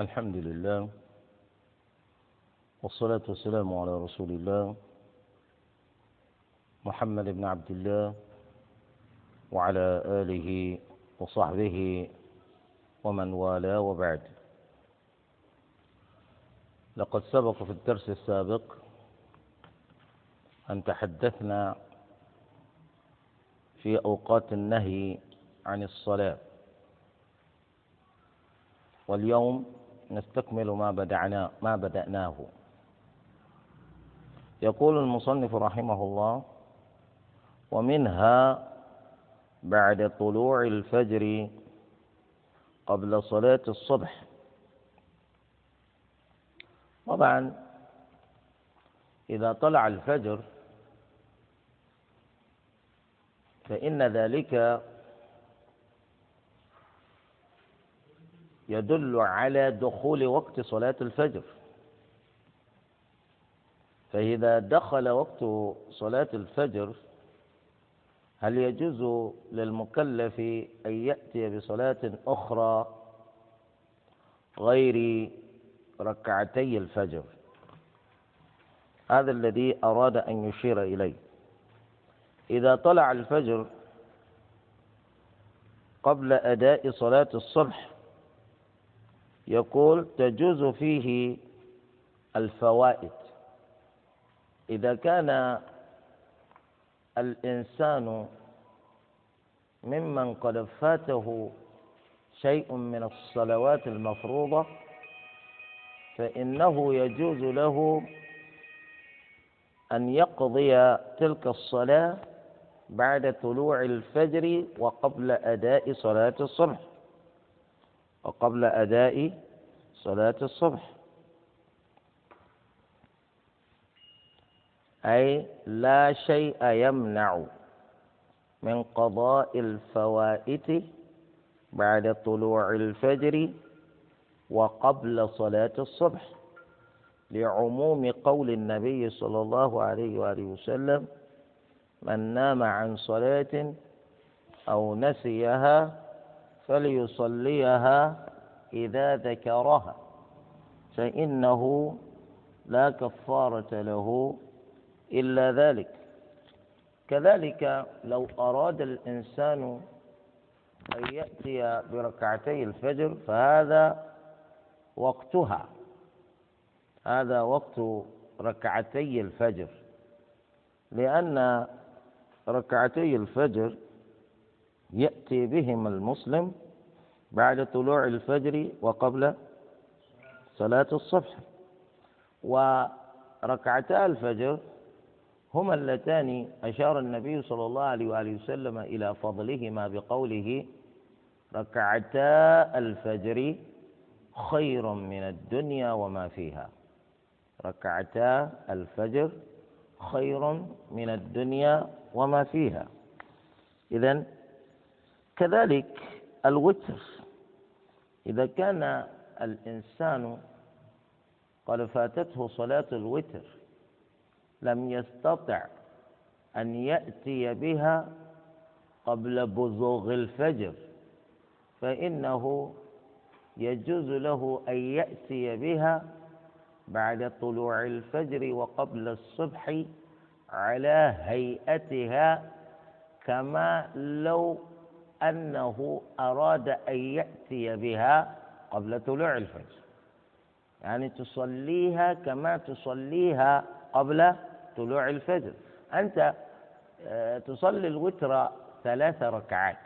الحمد لله والصلاة والسلام على رسول الله محمد بن عبد الله وعلى آله وصحبه ومن والاه وبعد. لقد سبق في الدرس السابق أن تحدثنا في أوقات النهي عن الصلاة. واليوم نستكمل ما بدعنا ما بدأناه. يقول المصنف رحمه الله ومنها بعد طلوع الفجر قبل صلاة الصبح. طبعا إذا طلع الفجر فإن ذلك يدل على دخول وقت صلاة الفجر. فإذا دخل وقت صلاة الفجر هل يجوز للمكلف أن يأتي بصلاة أخرى غير ركعتي الفجر؟ هذا الذي أراد أن يشير إليه. إذا طلع الفجر قبل أداء صلاة الصبح يقول تجوز فيه الفوائد. إذا كان الإنسان ممن قد فاته شيء من الصلوات المفروضة فإنه يجوز له أن يقضي تلك الصلاة بعد طلوع الفجر وقبل أداء صلاة الصبح وقبل أداء صلاة الصبح. أي لا شيء يمنع من قضاء الفوائت بعد طلوع الفجر وقبل صلاة الصبح. لعموم قول النبي صلى الله عليه وآله وسلم من نام عن صلاة أو نسيها فليصليها إذا ذكرها فإنه لا كفارة له إلا ذلك. كذلك لو أراد الإنسان أن يأتي بركعتي الفجر فهذا وقتها. هذا وقت ركعتي الفجر. لأن ركعتي الفجر يأتي بهم المسلم بعد طلوع الفجر وقبل صلاة الصبح. وركعتا الفجر هما اللتان أشار النبي صلى الله عليه وآله وسلم إلى فضلهما بقوله ركعتا الفجر خير من الدنيا وما فيها. ركعتا الفجر خير من الدنيا وما فيها. إذا كذلك الوتر إذا كان الإنسان قد فاتته صلاة الوتر لم يستطع أن يأتي بها قبل بزوغ الفجر فإنه يجوز له أن يأتي بها بعد طلوع الفجر وقبل الصبح على هيئتها كما لو أنه أراد أن يأتي بها قبل طلوع الفجر. يعني تصليها كما تصليها قبل طلوع الفجر. أنت آه، تصلي الوتر ثلاث ركعات.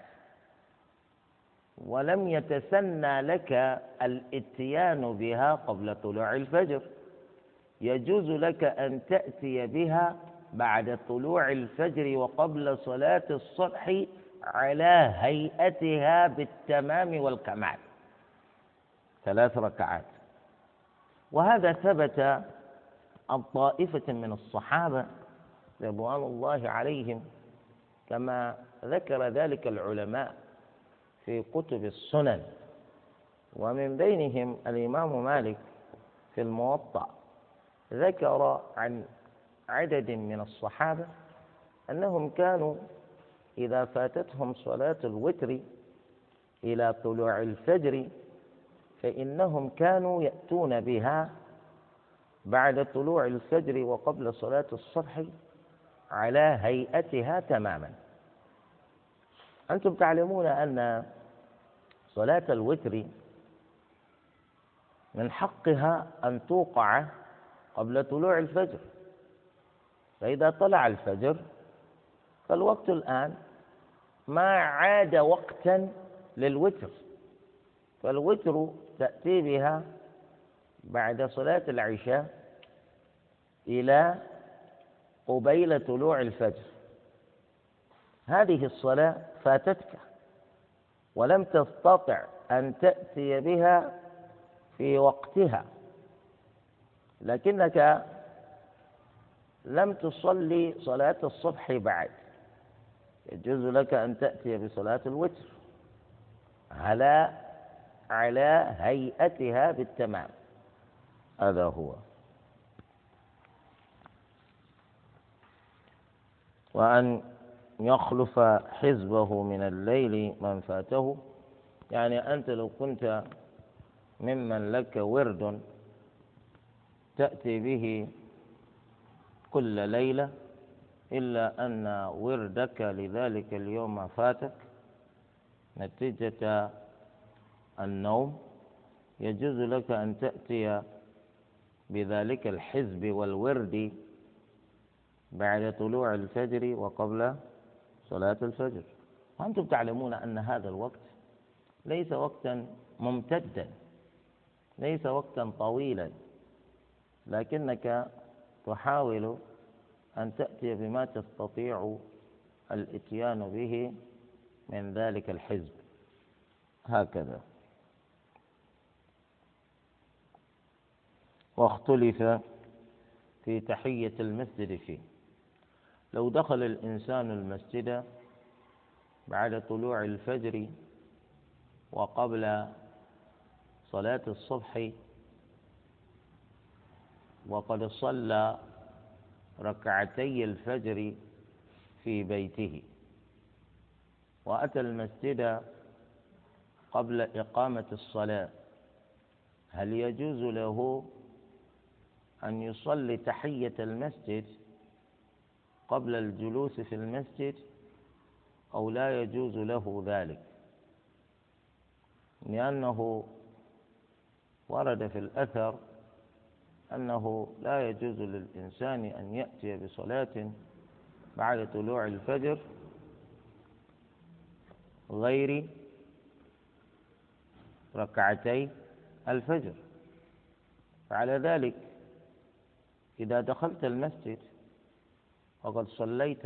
ولم يتسنى لك الاتيان بها قبل طلوع الفجر. يجوز لك أن تأتي بها بعد طلوع الفجر وقبل صلاة الصبح على هيئتها بالتمام والكمال. ثلاث ركعات. وهذا ثبت عن طائفة من الصحابة رضوان الله عليهم كما ذكر ذلك العلماء في كتب السنن. ومن بينهم الإمام مالك في الموطأ ذكر عن عدد من الصحابة أنهم كانوا إذا فاتتهم صلاة الوتر إلى طلوع الفجر فإنهم كانوا يأتون بها بعد طلوع الفجر وقبل صلاة الصبح على هيئتها تماما. أنتم تعلمون أن صلاة الوتر من حقها أن توقع قبل طلوع الفجر. فإذا طلع الفجر فالوقت الآن ما عاد وقتا للوتر. فالوتر تأتي بها بعد صلاة العشاء إلى قبيل طلوع الفجر. هذه الصلاة فاتتك ولم تستطع أن تأتي بها في وقتها لكنك لم تصلي صلاة الصبح بعد. يجوز لك أن تأتي بصلاة الوتر على على هيئتها بالتمام. هذا هو. وأن يخلف حزبه من الليل من فاته. يعني أنت لو كنت ممن لك ورد تأتي به كل ليلة إلا أن وردك لذلك اليوم فاتك. نتيجة النوم. يجوز لك أن تأتي بذلك الحزب والورد بعد طلوع الفجر وقبل صلاة الفجر. وأنتم تعلمون أن هذا الوقت ليس وقتا ممتدا ليس وقتا طويلا لكنك تحاول أن تأتي بما تستطيع الإتيان به من ذلك الحزب. هكذا. واختلف في تحية المسجد فيه. لو دخل الإنسان المسجد بعد طلوع الفجر وقبل صلاة الصبح وقد صلى ركعتي الفجر في بيته. وأتى المسجد قبل إقامة الصلاة. هل يجوز له أن يصلي تحية المسجد قبل الجلوس في المسجد أو لا يجوز له ذلك؟ لأنه ورد في الأثر أنه لا يجوز للإنسان أن يأتي بصلاة بعد طلوع الفجر غير ركعتي الفجر. فعلى ذلك إذا دخلت المسجد وقد صليت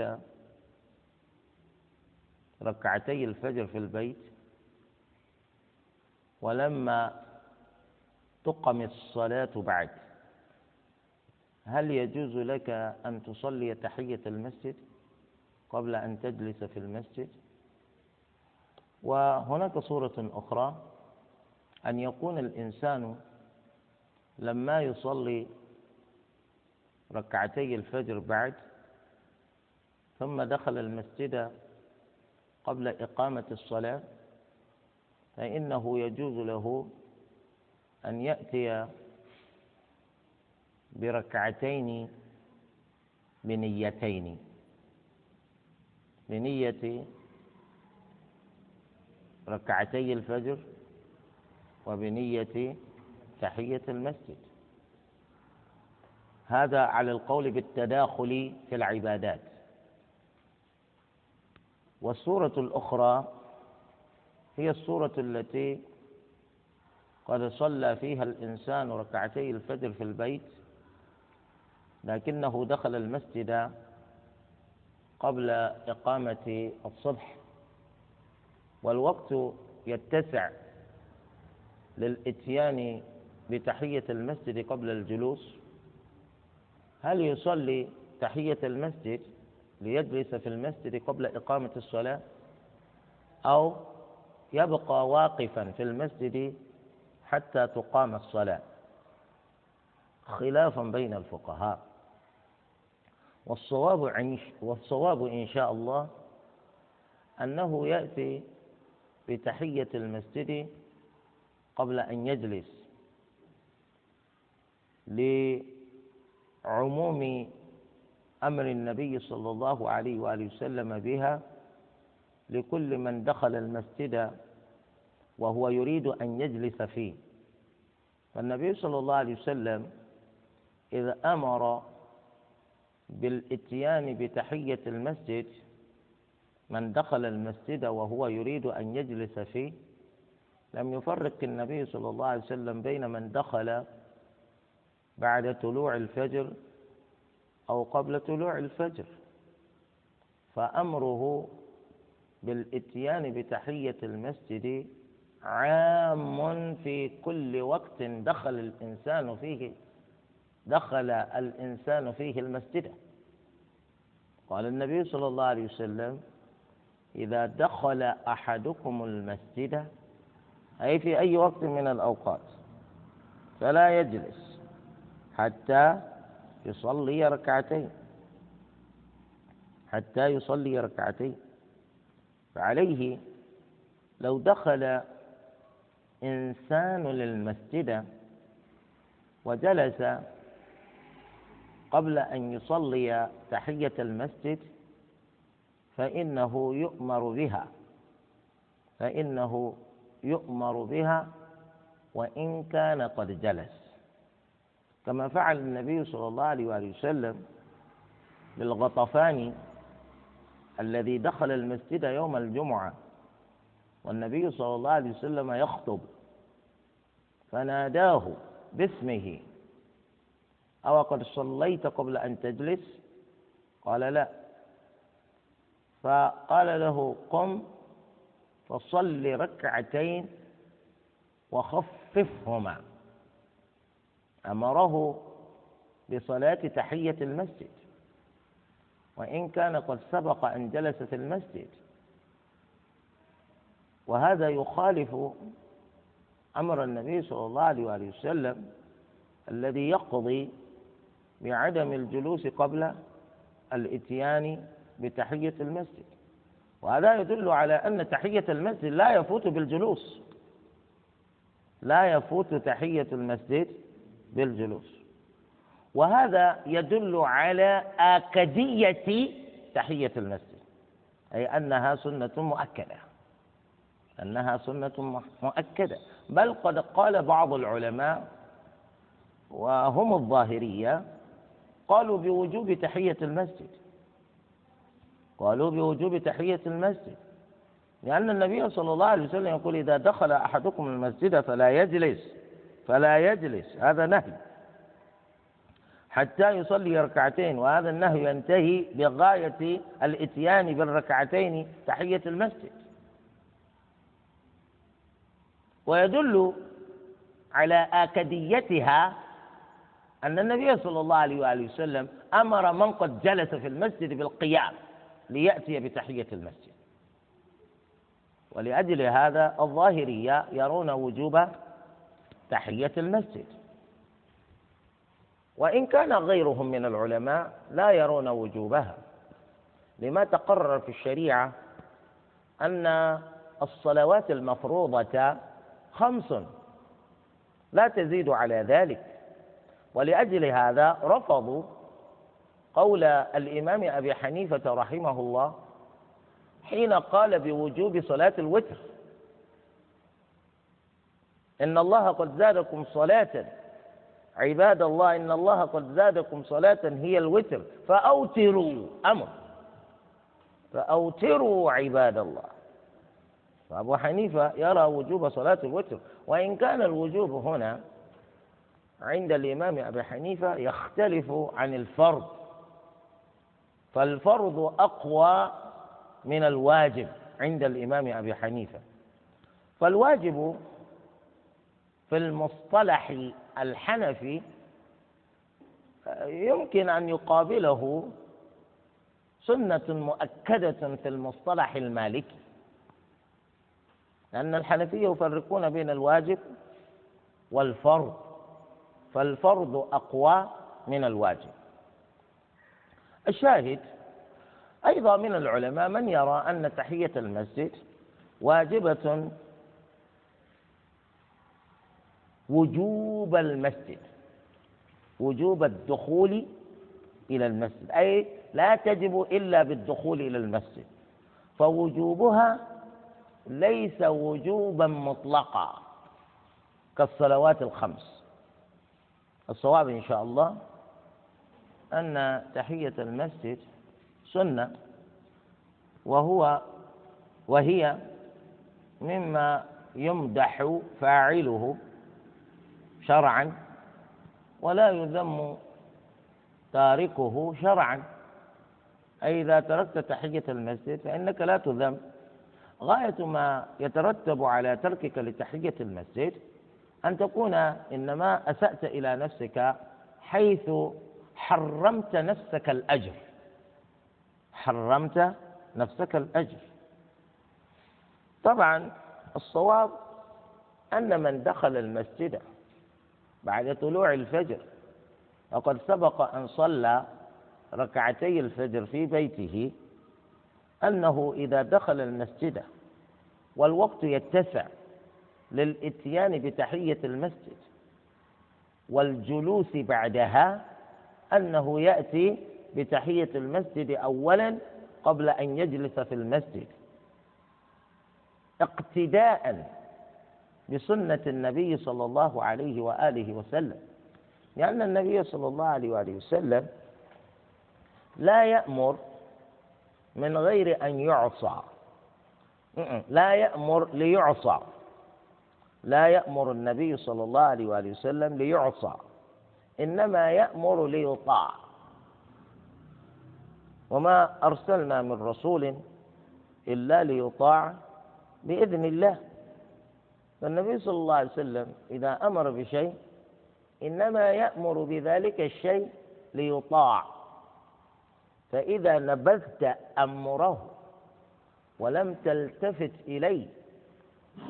ركعتي الفجر في البيت ولما تقم الصلاة بعد هل يجوز لك أن تصلي تحية المسجد قبل أن تجلس في المسجد؟ وهناك صورة أخرى أن يكون الإنسان لما يصلي ركعتي الفجر بعد ثم دخل المسجد قبل إقامة الصلاة فإنه يجوز له أن يأتي بركعتين بنيتين. بنية ركعتي الفجر وبنية تحية المسجد. هذا على القول بالتداخل في العبادات. والصورة الأخرى هي الصورة التي قد صلى فيها الإنسان ركعتي الفجر في البيت لكنه دخل المسجد قبل إقامة الصبح والوقت يتسع للإتيان بتحية المسجد قبل الجلوس. هل يصلي تحية المسجد ليجلس في المسجد قبل إقامة الصلاة؟ أو يبقى واقفا في المسجد حتى تقام الصلاة؟ خلافا بين الفقهاء. والصواب والصواب إن شاء الله أنه يأتي بتحية المسجد قبل أن يجلس لعموم أمر النبي صلى الله عليه وآله وسلم بها لكل من دخل المسجد وهو يريد أن يجلس فيه. فالنبي صلى الله عليه وسلم إذا أمر بالإتيان بتحية المسجد من دخل المسجد وهو يريد أن يجلس فيه لم يفرق النبي صلى الله عليه وسلم بين من دخل بعد طلوع الفجر أو قبل طلوع الفجر. فأمره بالإتيان بتحية المسجد عام في كل وقت دخل الإنسان فيه. دخل الإنسان فيه المسجد. قال النبي صلى الله عليه وسلم إذا دخل أحدكم المسجد أي في أي وقت من الأوقات فلا يجلس حتى يصلي ركعتين حتى يصلي ركعتين. فعليه لو دخل إنسان للمسجد وجلس قبل أن يصلي تحية المسجد فإنه يؤمر بها فإنه يؤمر بها وإن كان قد جلس. كما فعل النبي صلى الله عليه وآله وسلم للغطفاني الذي دخل المسجد يوم الجمعة والنبي صلى الله عليه وسلم يخطب فناداه باسمه أو قد صليت قبل أن تجلس؟ قال لا. فقال له قم فصل ركعتين وخففهما. أمره بصلاة تحية المسجد. وإن كان قد سبق أن جلس في المسجد. وهذا يخالف أمر النبي صلى الله عليه وآله وسلم الذي يقضي بعدم الجلوس قبل الإتيان بتحية المسجد. وهذا يدل على أن تحية المسجد لا يفوت بالجلوس. لا يفوت تحية المسجد بالجلوس. وهذا يدل على آكدية تحية المسجد. أي أنها سنة مؤكدة. أنها سنة مؤكدة. بل قد قال بعض العلماء وهم الظاهرية قالوا بوجوب تحية المسجد. قالوا بوجوب تحية المسجد. لأن النبي صلى الله عليه وسلم يقول إذا دخل أحدكم المسجد فلا يجلس فلا يجلس. هذا نهي. حتى يصلي ركعتين وهذا النهي ينتهي بغاية الإتيان بالركعتين تحية المسجد. ويدل على آكديتها أن النبي صلى الله عليه وآله وسلم أمر من قد جلس في المسجد بالقيام ليأتي بتحية المسجد. ولأجل هذا الظاهرية يرون وجوب تحية المسجد. وإن كان غيرهم من العلماء لا يرون وجوبها. لما تقرر في الشريعة أن الصلوات المفروضة خمس لا تزيد على ذلك. ولأجل هذا رفضوا قول الإمام أبي حنيفة رحمه الله حين قال بوجوب صلاة الوتر. إن الله قد زادكم صلاة. عباد الله إن الله قد زادكم صلاة هي الوتر. فأوتروا أمر. فأوتروا عباد الله. فأبو حنيفة يرى وجوب صلاة الوتر. وإن كان الوجوب هنا عند الإمام أبي حنيفة يختلف عن الفرض. فالفرض أقوى من الواجب عند الإمام أبي حنيفة. فالواجب في المصطلح الحنفي يمكن أن يقابله سنة مؤكدة في المصطلح المالكي. لأن الحنفية يفرقون بين الواجب والفرض. فالفرض أقوى من الواجب. الشاهد أيضا من العلماء من يرى أن تحية المسجد واجبة وجوب المسجد وجوب الدخول إلى المسجد أي لا تجب إلا بالدخول إلى المسجد فوجوبها ليس وجوبا مطلقا كالصلوات الخمس. الصواب إن شاء الله أن تحية المسجد سنة وهو وهي مما يمدح فاعله شرعا ولا يذم تاركه شرعا. أي إذا تركت تحية المسجد فإنك لا تذم. غاية ما يترتب على تركك لتحية المسجد أن تكون إنما أسأت إلى نفسك حيث حرمت نفسك الأجر. حرمت نفسك الأجر. طبعا الصواب أن من دخل المسجد بعد طلوع الفجر وقد سبق أن صلى ركعتي الفجر في بيته أنه إذا دخل المسجد والوقت يتسع للإتيان بتحية المسجد والجلوس بعدها أنه يأتي بتحية المسجد أولا قبل أن يجلس في المسجد اقتداء بسنة النبي صلى الله عليه وآله وسلم. لأن النبي صلى الله عليه وآله وسلم لا يأمر من غير أن يعصى. لا يأمر ليعصى. لا يأمر النبي صلى الله عليه وآله وسلم ليعصى إنما يأمر ليطاع. وما أرسلنا من رسول إلا ليطاع بإذن الله. فالنبي صلى الله عليه وسلم إذا أمر بشيء إنما يأمر بذلك الشيء ليطاع. فإذا نبذت أمره ولم تلتفت إليه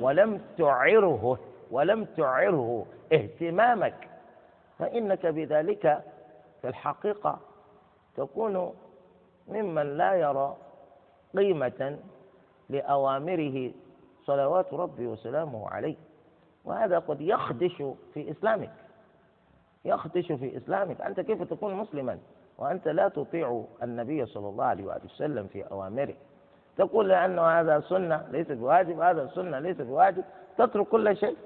ولم تعره ولم تعره اهتمامك فإنك بذلك في الحقيقة تكون ممن لا يرى قيمة لأوامره صلوات ربي وسلامه عليه. وهذا قد يخدش في إسلامك يخدش في إسلامك. أنت كيف تكون مسلما؟ وأنت لا تطيع النبي صلى الله عليه وآله وسلم في أوامره. تقول لأنه هذا سنة ليس بواجب هذا سنة ليس بواجب. تترك كل شيء.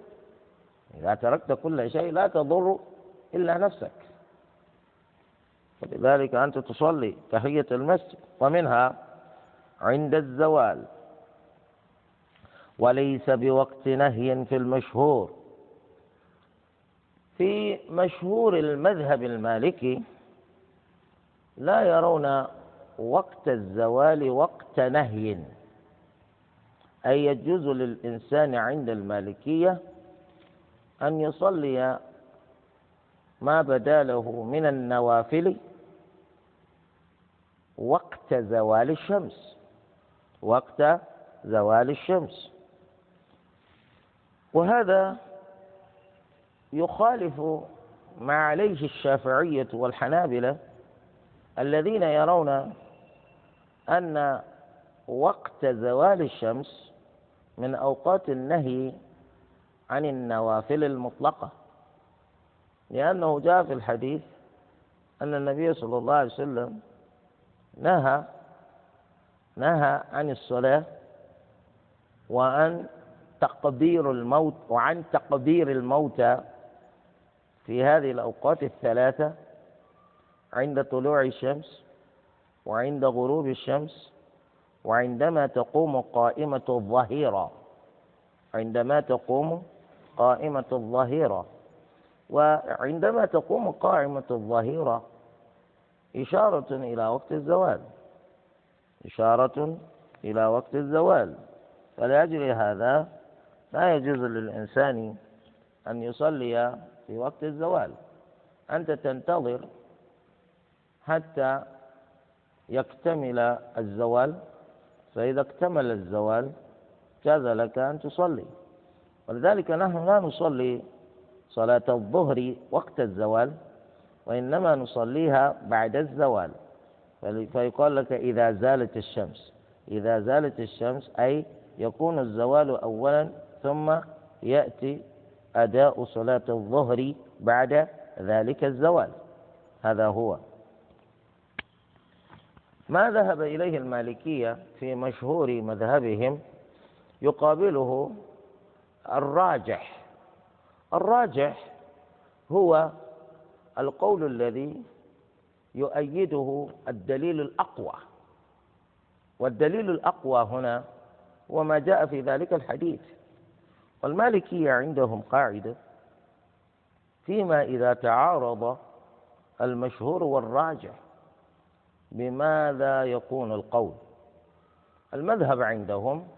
إذا تركت كل شيء لا تضر إلا نفسك. ولذلك أنت تصلي تحية المسجد ومنها عند الزوال. وليس بوقت نهي في المشهور. في مشهور المذهب المالكي لا يرون وقت الزوال وقت نهي. أي يجوز للإنسان عند المالكية أن يصلي ما بدا له من النوافل وقت زوال الشمس. وقت زوال الشمس. وهذا يخالف ما عليه الشافعية والحنابلة الذين يرون أن وقت زوال الشمس من أوقات النهي عن النوافل المطلقة. لأنه جاء في الحديث أن النبي صلى الله عليه وسلم نهى نهى عن الصلاة وعن تقدير الموت وعن تقدير الموتى في هذه الأوقات الثلاثة. عند طلوع الشمس وعند غروب الشمس وعندما تقوم قائمة الظهيرة. عندما تقوم قائمة الظهيرة. وعندما تقوم قائمة الظهيرة إشارة إلى وقت الزوال. إشارة إلى وقت الزوال. فلأجل هذا. لا يجوز للإنسان أن يصلي في وقت الزوال. أنت تنتظر حتى يكتمل الزوال. فإذا اكتمل الزوال جاز لك أن تصلي. ولذلك نحن لا نصلي صلاة الظهر وقت الزوال وإنما نصليها بعد الزوال. فيقال لك إذا زالت الشمس. إذا زالت الشمس أي يكون الزوال أولا ثم يأتي أداء صلاة الظهر بعد ذلك الزوال. هذا هو. ما ذهب إليه المالكية في مشهور مذهبهم يقابله الراجح. الراجح هو القول الذي يؤيده الدليل الأقوى. والدليل الأقوى هنا هو ما جاء في ذلك الحديث. والمالكية عندهم قاعدة فيما إذا تعارض المشهور والراجح. بماذا يكون القول؟ المذهب عندهم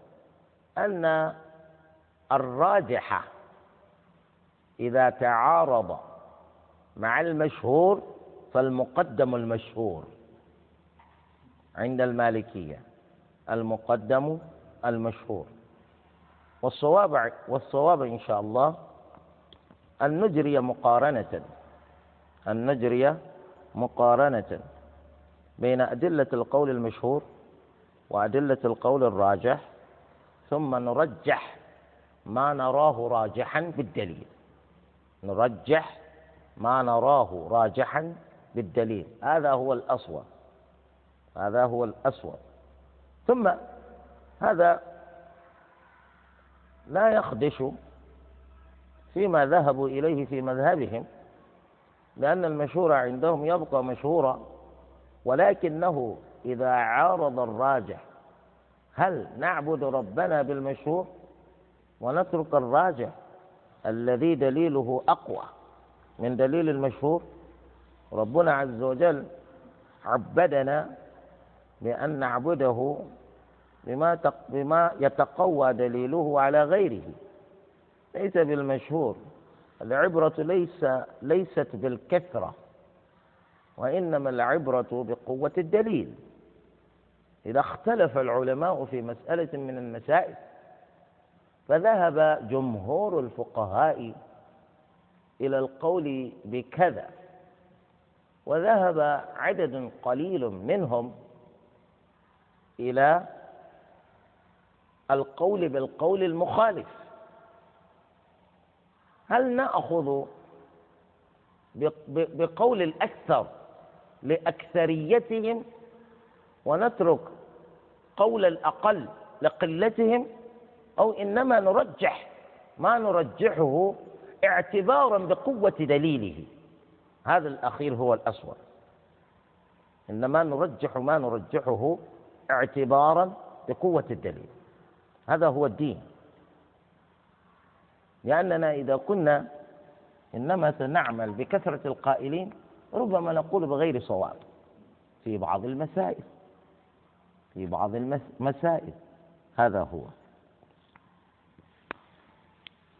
أن الراجح إذا تعارض مع المشهور فالمقدم المشهور عند المالكية المقدم المشهور. والصواب والصواب إن شاء الله أن نجري مقارنة أن نجري مقارنة. بين أدلة القول المشهور وأدلة القول الراجح ثم نرجح ما نراه راجحا بالدليل. نرجح ما نراه راجحا بالدليل. هذا هو الأصوب هذا هو الأصوب ثم هذا لا يخدش فيما ذهبوا إليه في مذهبهم لأن المشهور عندهم يبقى مشهورا ولكنه إذا عارض الراجح هل نعبد ربنا بالمشهور ونترك الراجح الذي دليله أقوى من دليل المشهور ربنا عز وجل عبدنا بأن نعبده بما بما يتقوى دليله على غيره. ليس بالمشهور العبرة ليس ليست بالكثرة. وإنما العبرة بقوة الدليل. إذا اختلف العلماء في مسألة من المسائل فذهب جمهور الفقهاء إلى القول بكذا وذهب عدد قليل منهم إلى القول بالقول المخالف. هل نأخذ بقول الأكثر لأكثريتهم ونترك قول الأقل لقلتهم أو إنما نرجح ما نرجحه اعتبارا بقوة دليله. هذا الأخير هو الأصوب إنما نرجح ما نرجحه اعتبارا بقوة الدليل. هذا هو الدين. لأننا إذا كنا إنما سنعمل بكثرة القائلين ربما نقول بغير صواب. في بعض المسائل. في بعض المسائل هذا هو.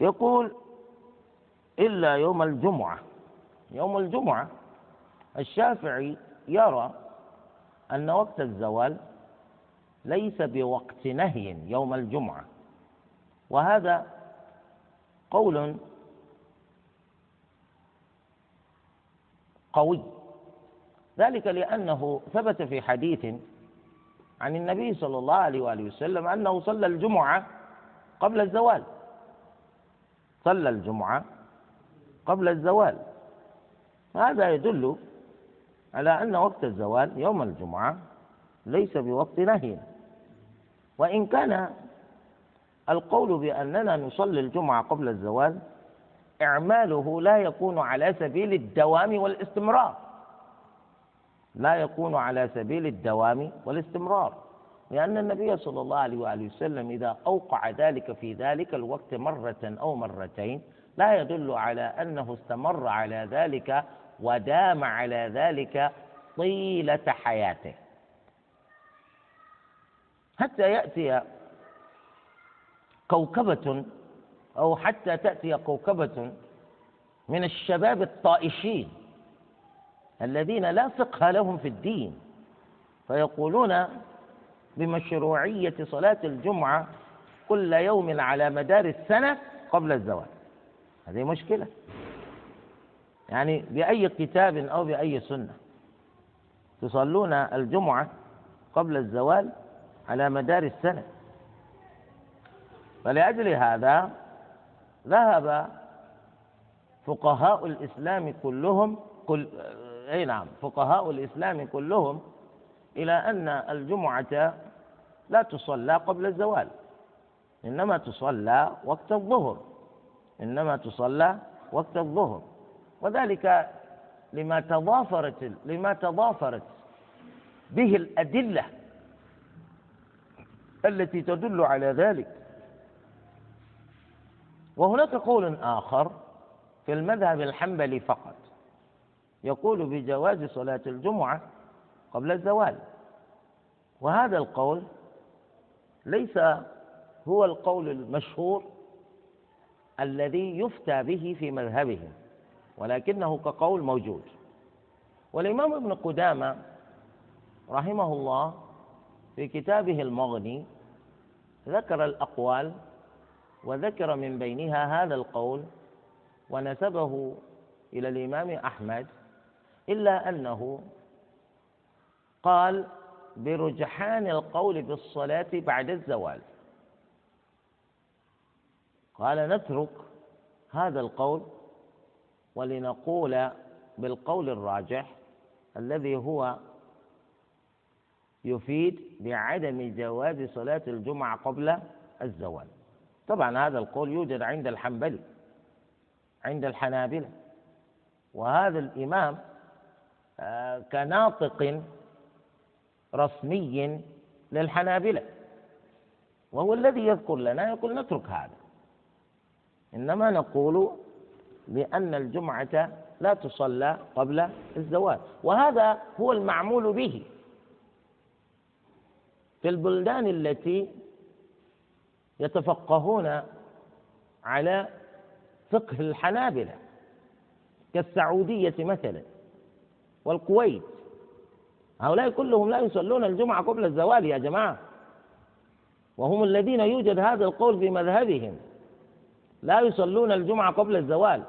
يقول إلا يوم الجمعة. يوم الجمعة الشافعي يرى أن وقت الزوال ليس بوقت نهي يوم الجمعة. وهذا قول قوي. ذلك لأنه ثبت في حديث عن النبي صلى الله عليه وآله وسلم أنه صلى الجمعة قبل الزوال. صلى الجمعة قبل الزوال. هذا يدل على أن وقت الزوال يوم الجمعة ليس بوقت نهي. وإن كان القول بأننا نصلي الجمعة قبل الزوال إعماله لا يكون على سبيل الدوام والاستمرار. لا يكون على سبيل الدوام والاستمرار. لأن النبي صلى الله عليه وآله وسلم إذا أوقع ذلك في ذلك الوقت مرة أو مرتين لا يدل على أنه استمر على ذلك ودام على ذلك طيلة حياته. حتى يأتي كوكبة أو حتى تأتي كوكبة من الشباب الطائشين الذين لا فقه لهم في الدين فيقولون بمشروعية صلاة الجمعة كل يوم على مدار السنة قبل الزواج هذه مشكلة. يعني بأي كتاب أو بأي سنة تصلون الجمعة قبل الزوال على مدار السنة. فلأجل هذا ذهب فقهاء الإسلام كلهم كل أي نعم فقهاء الإسلام كلهم إلى أن الجمعة لا تصلى قبل الزوال إنما تصلى وقت الظهر إنما تصلى وقت الظهر. وذلك لما تضافرت لما تضافرت به الأدلة التي تدل على ذلك. وهناك قول آخر في المذهب الحنبلي فقط يقول بجواز صلاة الجمعة قبل الزوال. وهذا القول ليس هو القول المشهور الذي يفتى به في مذهبهم ولكنه كقول موجود. والإمام ابن قدامة رحمه الله في كتابه المغني ذكر الأقوال وذكر من بينها هذا القول ونسبه إلى الإمام أحمد إلا أنه قال برجحان القول بالصلاة بعد الزوال. قال نترك هذا القول ولنقول بالقول الراجح الذي هو يفيد بعدم جواز صلاة الجمعة قبل الزوال. طبعا هذا القول يوجد عند الحنبلي عند الحنابلة. وهذا الإمام آه، كناطق رسمي للحنابلة. وهو الذي يذكر لنا يقول نترك هذا. إنما نقول بأن الجمعة لا تصلى قبل الزواج وهذا هو المعمول به. في البلدان التي يتفقهون على فقه الحنابلة كالسعودية مثلا والكويت. هؤلاء كلهم لا يصلون الجمعة قبل الزوال يا جماعة. وهم الذين يوجد هذا القول في مذهبهم. لا يصلون الجمعة قبل الزوال.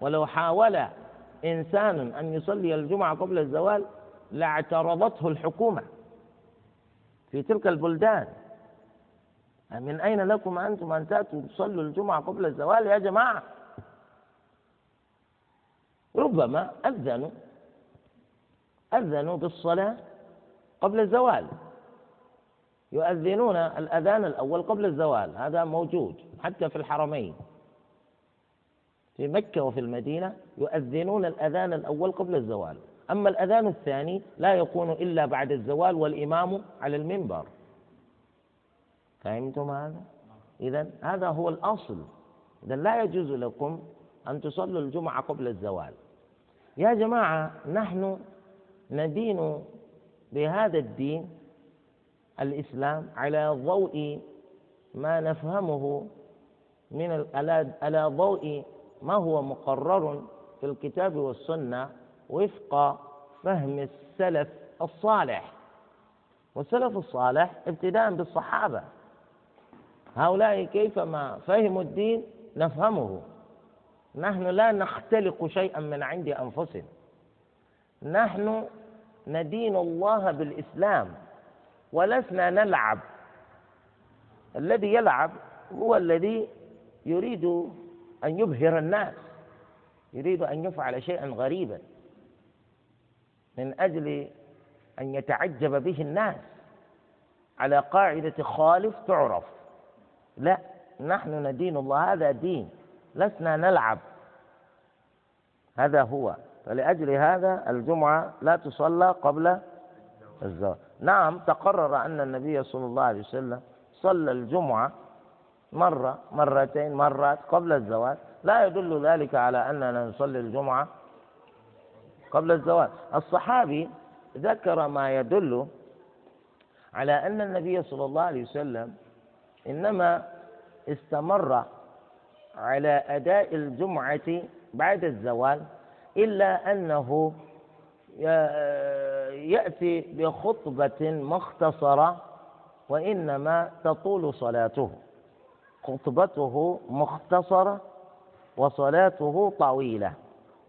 ولو حاول إنسان أن يصلي الجمعة قبل الزوال لاعترضته الحكومة في تلك البلدان. من أين لكم أنتم أن تأتوا تصلوا الجمعة قبل الزوال يا جماعة؟ ربما أذنوا أذنوا بالصلاة قبل الزوال. يؤذنون الأذان الأول قبل الزوال هذا موجود حتى في الحرمين. في مكة وفي المدينة يؤذنون الأذان الأول قبل الزوال. أما الأذان الثاني لا يكون إلا بعد الزوال والإمام على المنبر. فهمتم هذا؟ إذا هذا هو الأصل. إذا لا يجوز لكم أن تصلوا الجمعة قبل الزوال. يا جماعة نحن ندين بهذا الدين الإسلام على ضوء ما نفهمه من على ضوء ما هو مقرر في الكتاب والسنة وفق فهم السلف الصالح. والسلف الصالح ابتداء بالصحابة. هؤلاء كيفما فهموا الدين نفهمه. نحن لا نختلق شيئا من عند أنفسنا. نحن ندين الله بالإسلام ولسنا نلعب. الذي يلعب هو الذي يريد أن يبهر الناس يريد أن يفعل شيئا غريبا من أجل أن يتعجب به الناس. على قاعدة خالف تعرف. لا نحن ندين الله هذا دين لسنا نلعب. هذا هو. فلأجل هذا الجمعة لا تصلى قبل الزواج نعم تقرر أن النبي صلى الله عليه وسلم صلى الجمعة مرة مرتين مرات قبل الزواج لا يدل ذلك على أننا نصلي الجمعة قبل الزواج الصحابي ذكر ما يدل على أن النبي صلى الله عليه وسلم إنما استمر على أداء الجمعة بعد الزوال إلا أنه يأتي بخطبة مختصرة وإنما تطول صلاته. خطبته مختصرة وصلاته طويلة.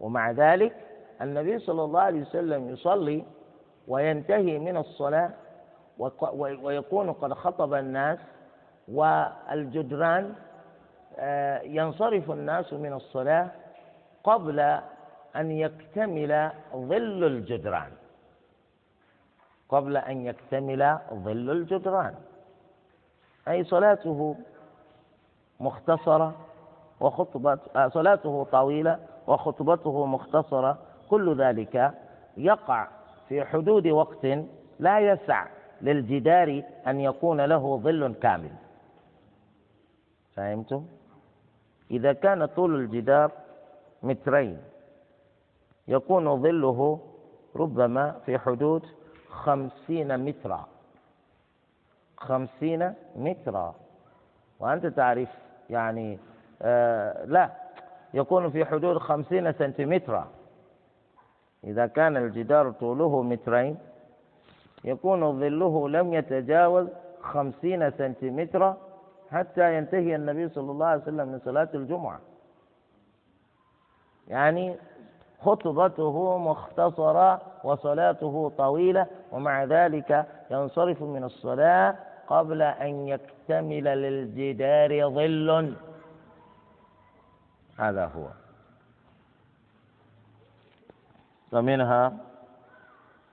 ومع ذلك النبي صلى الله عليه وسلم يصلي وينتهي من الصلاة ويكون قد خطب الناس والجدران آه، ينصرف الناس من الصلاة قبل أن يكتمل ظل الجدران. قبل أن يكتمل ظل الجدران. أي صلاته مختصرة وخطبة آه، صلاته طويلة وخطبته مختصرة. كل ذلك يقع في حدود وقت لا يسع للجدار أن يكون له ظل كامل. فهمتم؟ إذا كان طول الجدار مترين يكون ظله ربما في حدود خمسين مترا. خمسين مترا. وأنت تعرف يعني آه لا يكون في حدود خمسين سنتيمترا. إذا كان الجدار طوله مترين يكون ظله لم يتجاوز خمسين سنتيمترا حتى ينتهي النبي صلى الله عليه وسلم من صلاة الجمعة. يعني خطبته مختصرة وصلاته طويلة ومع ذلك ينصرف من الصلاة قبل أن يكتمل للجدار ظل. هذا هو. ومنها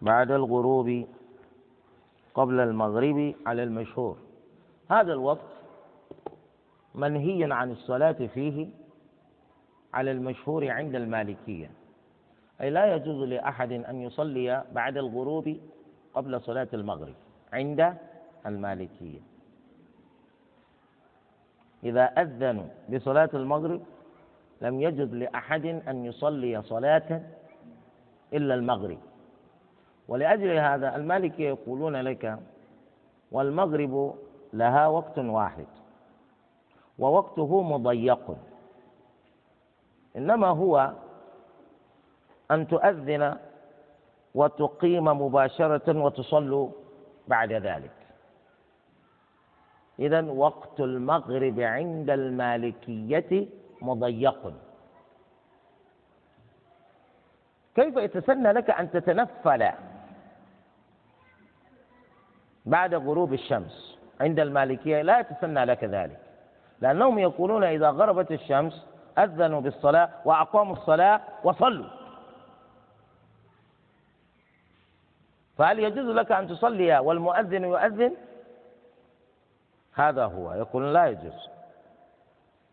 بعد الغروب قبل المغرب على المشهور. هذا الوقت منهي عن الصلاة فيه على المشهور عند المالكية. أي لا يجوز لأحد أن يصلي بعد الغروب قبل صلاة المغرب عند المالكية. إذا أذنوا بصلاة المغرب لم يجد لأحد أن يصلي صلاة إلا المغرب. ولأجل هذا المالكية يقولون لك والمغرب لها وقت واحد. ووقته مضيق. إنما هو أن تؤذن وتقيم مباشرة وتصلوا بعد ذلك. إذا وقت المغرب عند المالكية مضيق. كيف يتسنى لك أن تتنفل بعد غروب الشمس عند المالكية؟ لا يتسنى لك ذلك. لأنهم يقولون إذا غربت الشمس أذنوا بالصلاة وأقاموا الصلاة وصلوا. فهل يجوز لك أن تصلي والمؤذن يؤذن؟ هذا هو. يقول لا يجوز.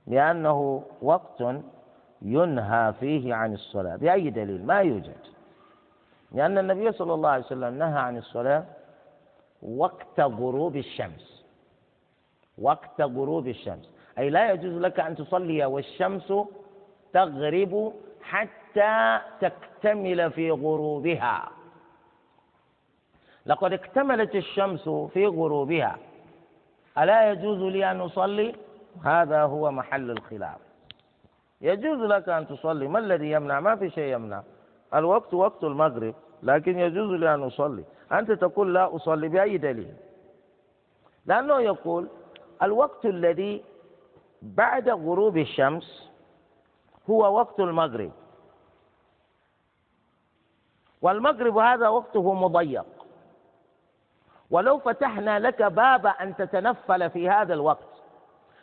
لأنه وقت ينهى فيه عن الصلاة. بأي دليل؟ ما يوجد. لأن النبي صلى الله عليه وسلم نهى عن الصلاة وقت غروب الشمس. وقت غروب الشمس. أي لا يجوز لك أن تصلي والشمس تغرب حتى تكتمل في غروبها. لقد اكتملت الشمس في غروبها. ألا يجوز لي أن أصلي؟ هذا هو محل الخلاف. يجوز لك أن تصلي. ما الذي يمنع؟ ما في شيء يمنع. الوقت وقت المغرب لكن يجوز لي أن أصلي. أنت تقول لا أصلي بأي دليل؟ لأنه يقول الوقت الذي بعد غروب الشمس هو وقت المغرب. والمغرب هذا وقته مضيق. ولو فتحنا لك باب أن تتنفل في هذا الوقت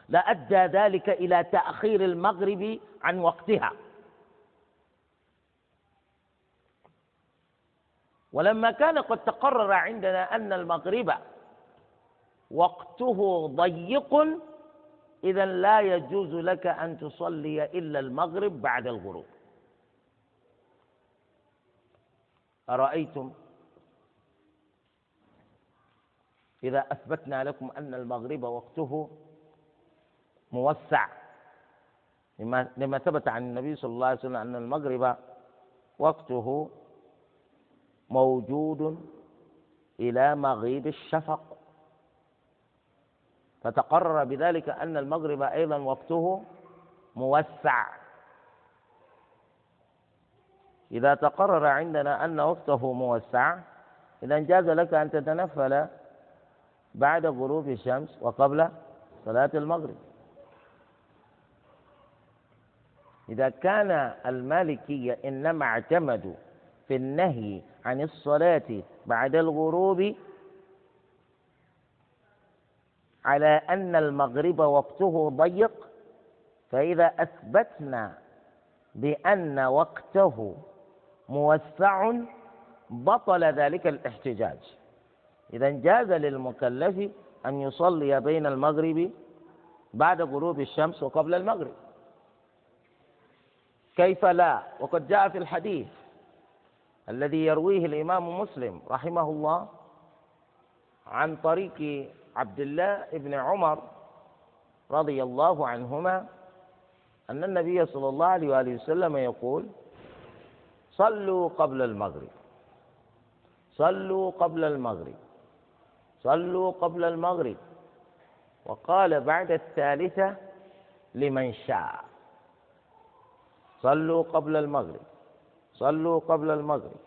لأدى ذلك إلى تأخير المغرب عن وقتها. ولما كان قد تقرر عندنا أن المغرب وقته ضيق إذا لا يجوز لك أن تصلي إلا المغرب بعد الغروب. أرأيتم؟ إذا أثبتنا لكم أن المغرب وقته موسع لما ثبت عن النبي صلى الله عليه وسلم أن المغرب وقته موجود إلى مغيب الشفق. فتقرر بذلك أن المغرب أيضا وقته موسع. إذا تقرر عندنا أن وقته موسع إذا جاز لك أن تتنفل بعد غروب الشمس وقبل صلاة المغرب. إذا كان المالكية إنما اعتمدوا في النهي عن الصلاة بعد الغروب على أن المغرب وقته ضيق فإذا أثبتنا بأن وقته موسع بطل ذلك الاحتجاج. إذا جاز للمكلف أن يصلي بين المغرب بعد غروب الشمس وقبل المغرب. كيف لا؟ وقد جاء في الحديث الذي يرويه الإمام مسلم رحمه الله عن طريق عبد الله بن عمر رضي الله عنهما أن النبي صلى الله عليه وآله وسلم يقول صلوا قبل المغرب صلوا قبل المغرب صلوا قبل المغرب. وقال بعد الثالثة لمن شاء. صلوا قبل المغرب صلوا قبل المغرب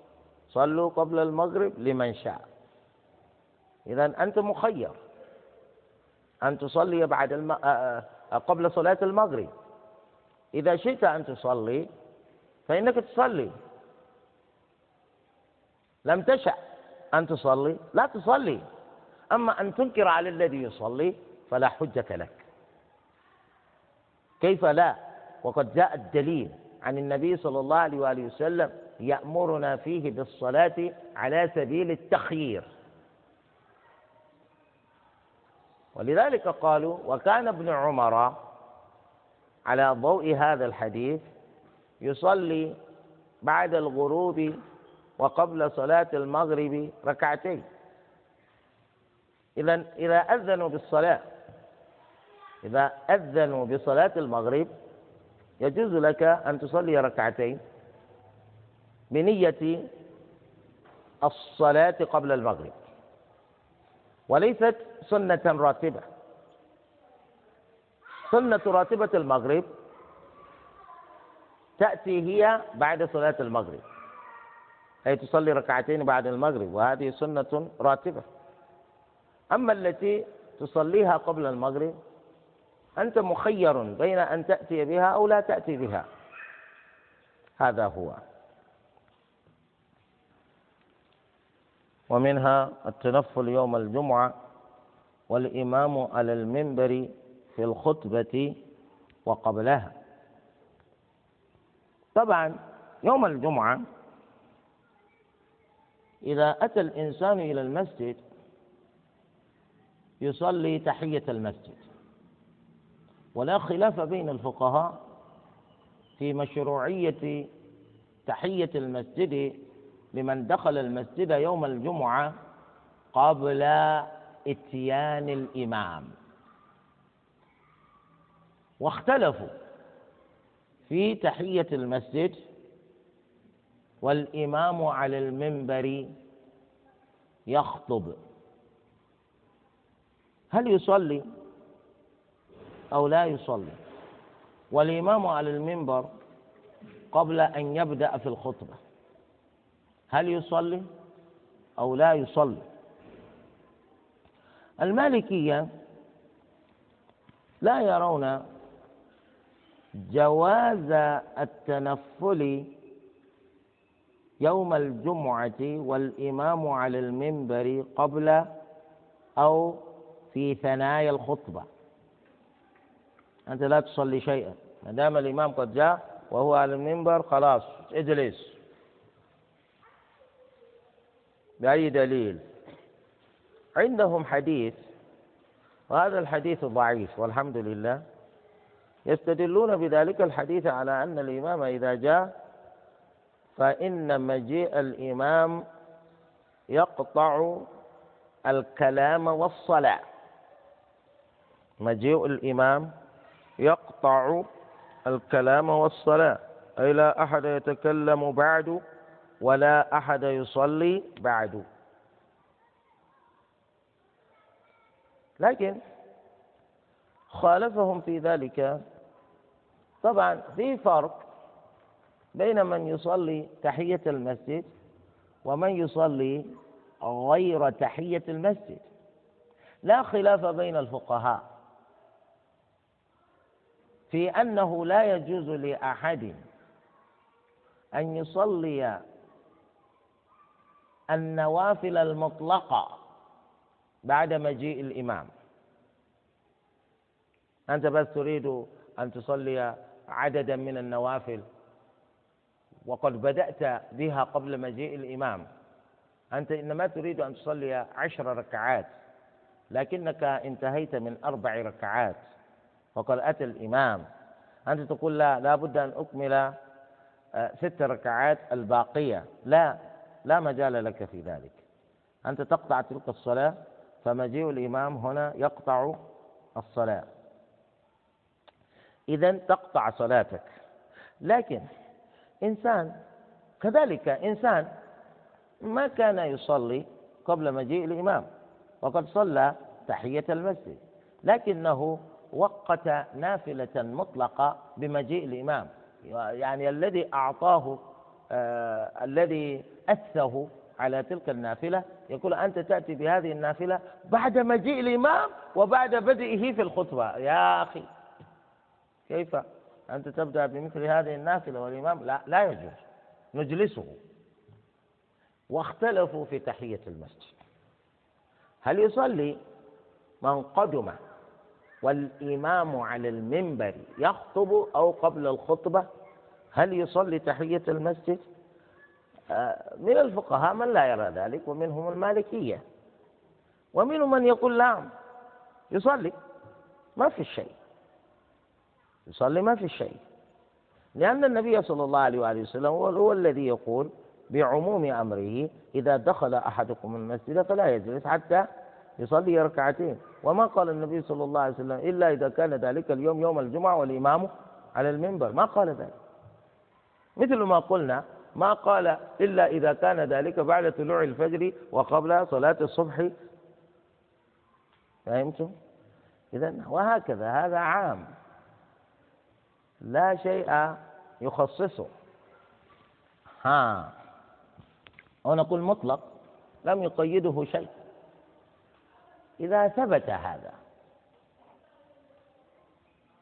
صلوا قبل المغرب لمن شاء. إذا أنت مخير. أن تصلي بعد الم... قبل صلاة المغرب. إذا شئت أن تصلي فإنك تصلي. لم تشأ أن تصلي لا تصلي. أما أن تنكر على الذي يصلي فلا حجة لك. كيف لا؟ وقد جاء الدليل عن النبي صلى الله عليه وآله وسلم يأمرنا فيه بالصلاة على سبيل التخيير. ولذلك قالوا وكان ابن عمر على ضوء هذا الحديث يصلي بعد الغروب وقبل صلاة المغرب ركعتين. إذا إذا أذنوا بالصلاة إذا أذنوا بصلاة المغرب يجوز لك أن تصلي ركعتين بنية الصلاة قبل المغرب. وليست سنة راتبة. سنة راتبة المغرب تأتي هي بعد صلاة المغرب. أي تصلي ركعتين بعد المغرب وهذه سنة راتبة. أما التي تصليها قبل المغرب أنت مخير بين أن تأتي بها أو لا تأتي بها. هذا هو. ومنها التنفل يوم الجمعة والإمام على المنبر في الخطبة وقبلها. طبعا يوم الجمعة إذا أتى الإنسان إلى المسجد يصلي تحية المسجد ولا خلاف بين الفقهاء في مشروعية تحية المسجد لمن دخل المسجد يوم الجمعة قبل إتيان الإمام. واختلفوا في تحية المسجد والإمام على المنبر يخطب. هل يصلي أو لا يصلي؟ والإمام على المنبر قبل أن يبدأ في الخطبة. هل يصلي أو لا يصلي؟ المالكية لا يرون جواز التنفل يوم الجمعة والإمام على المنبر قبل أو في ثنايا الخطبة. أنت لا تصلي شيئا. ما دام الإمام قد جاء وهو على المنبر خلاص اجلس. بأي دليل؟ عندهم حديث وهذا الحديث ضعيف والحمد لله. يستدلون بذلك الحديث على أن الإمام إذا جاء فإن مجيء الإمام يقطع الكلام والصلاة. مجيء الإمام يقطع الكلام والصلاة. أي لا أحد يتكلم بعد؟ ولا أحد يصلي بعد. لكن خالفهم في ذلك. طبعا في فرق بين من يصلي تحية المسجد ومن يصلي غير تحية المسجد. لا خلاف بين الفقهاء في أنه لا يجوز لأحد أن يصلي النوافل المطلقة بعد مجيء الإمام. أنت بس تريد أن تصلي عددا من النوافل وقد بدأت بها قبل مجيء الإمام. أنت إنما تريد أن تصلي عشر ركعات لكنك انتهيت من أربع ركعات وقد أتى الإمام. أنت تقول لا لابد أن أكمل آه، ست ركعات الباقية. لا لا مجال لك في ذلك. أنت تقطع تلك الصلاة فمجيء الإمام هنا يقطع الصلاة. إذا تقطع صلاتك. لكن إنسان كذلك إنسان ما كان يصلي قبل مجيء الإمام وقد صلى تحية المسجد لكنه وقت نافلة مطلقة بمجيء الإمام. يعني الذي أعطاه آه الذي أثه على تلك النافلة. يقول أنت تأتي بهذه النافلة بعد مجيء الإمام وبعد بدئه في الخطبة. يا أخي كيف أنت تبدأ بمثل هذه النافلة والإمام؟ لا لا يجوز. نجلسه واختلفوا في تحية المسجد. هل يصلي؟ من قدم والإمام على المنبر يخطب أو قبل الخطبة هل يصلي تحية المسجد؟ من الفقهاء من لا يرى ذلك ومنهم المالكية. ومنهم من يقول لا يصلي ما في شيء. يصلي ما في شيء. لأن النبي صلى الله عليه وآله وسلم هو الذي يقول بعموم أمره إذا دخل أحدكم المسجد فلا يجلس حتى يصلي ركعتين. وما قال النبي صلى الله عليه وسلم إلا إذا كان ذلك اليوم يوم الجمعة والإمام على المنبر. ما قال ذلك. مثل ما قلنا ما قال إلا إذا كان ذلك بعد طلوع الفجر وقبل صلاة الصبح. فهمتم؟ إذا وهكذا هذا عام. لا شيء يخصصه. ها. أو نقول مطلق لم يقيده شيء. إذا ثبت هذا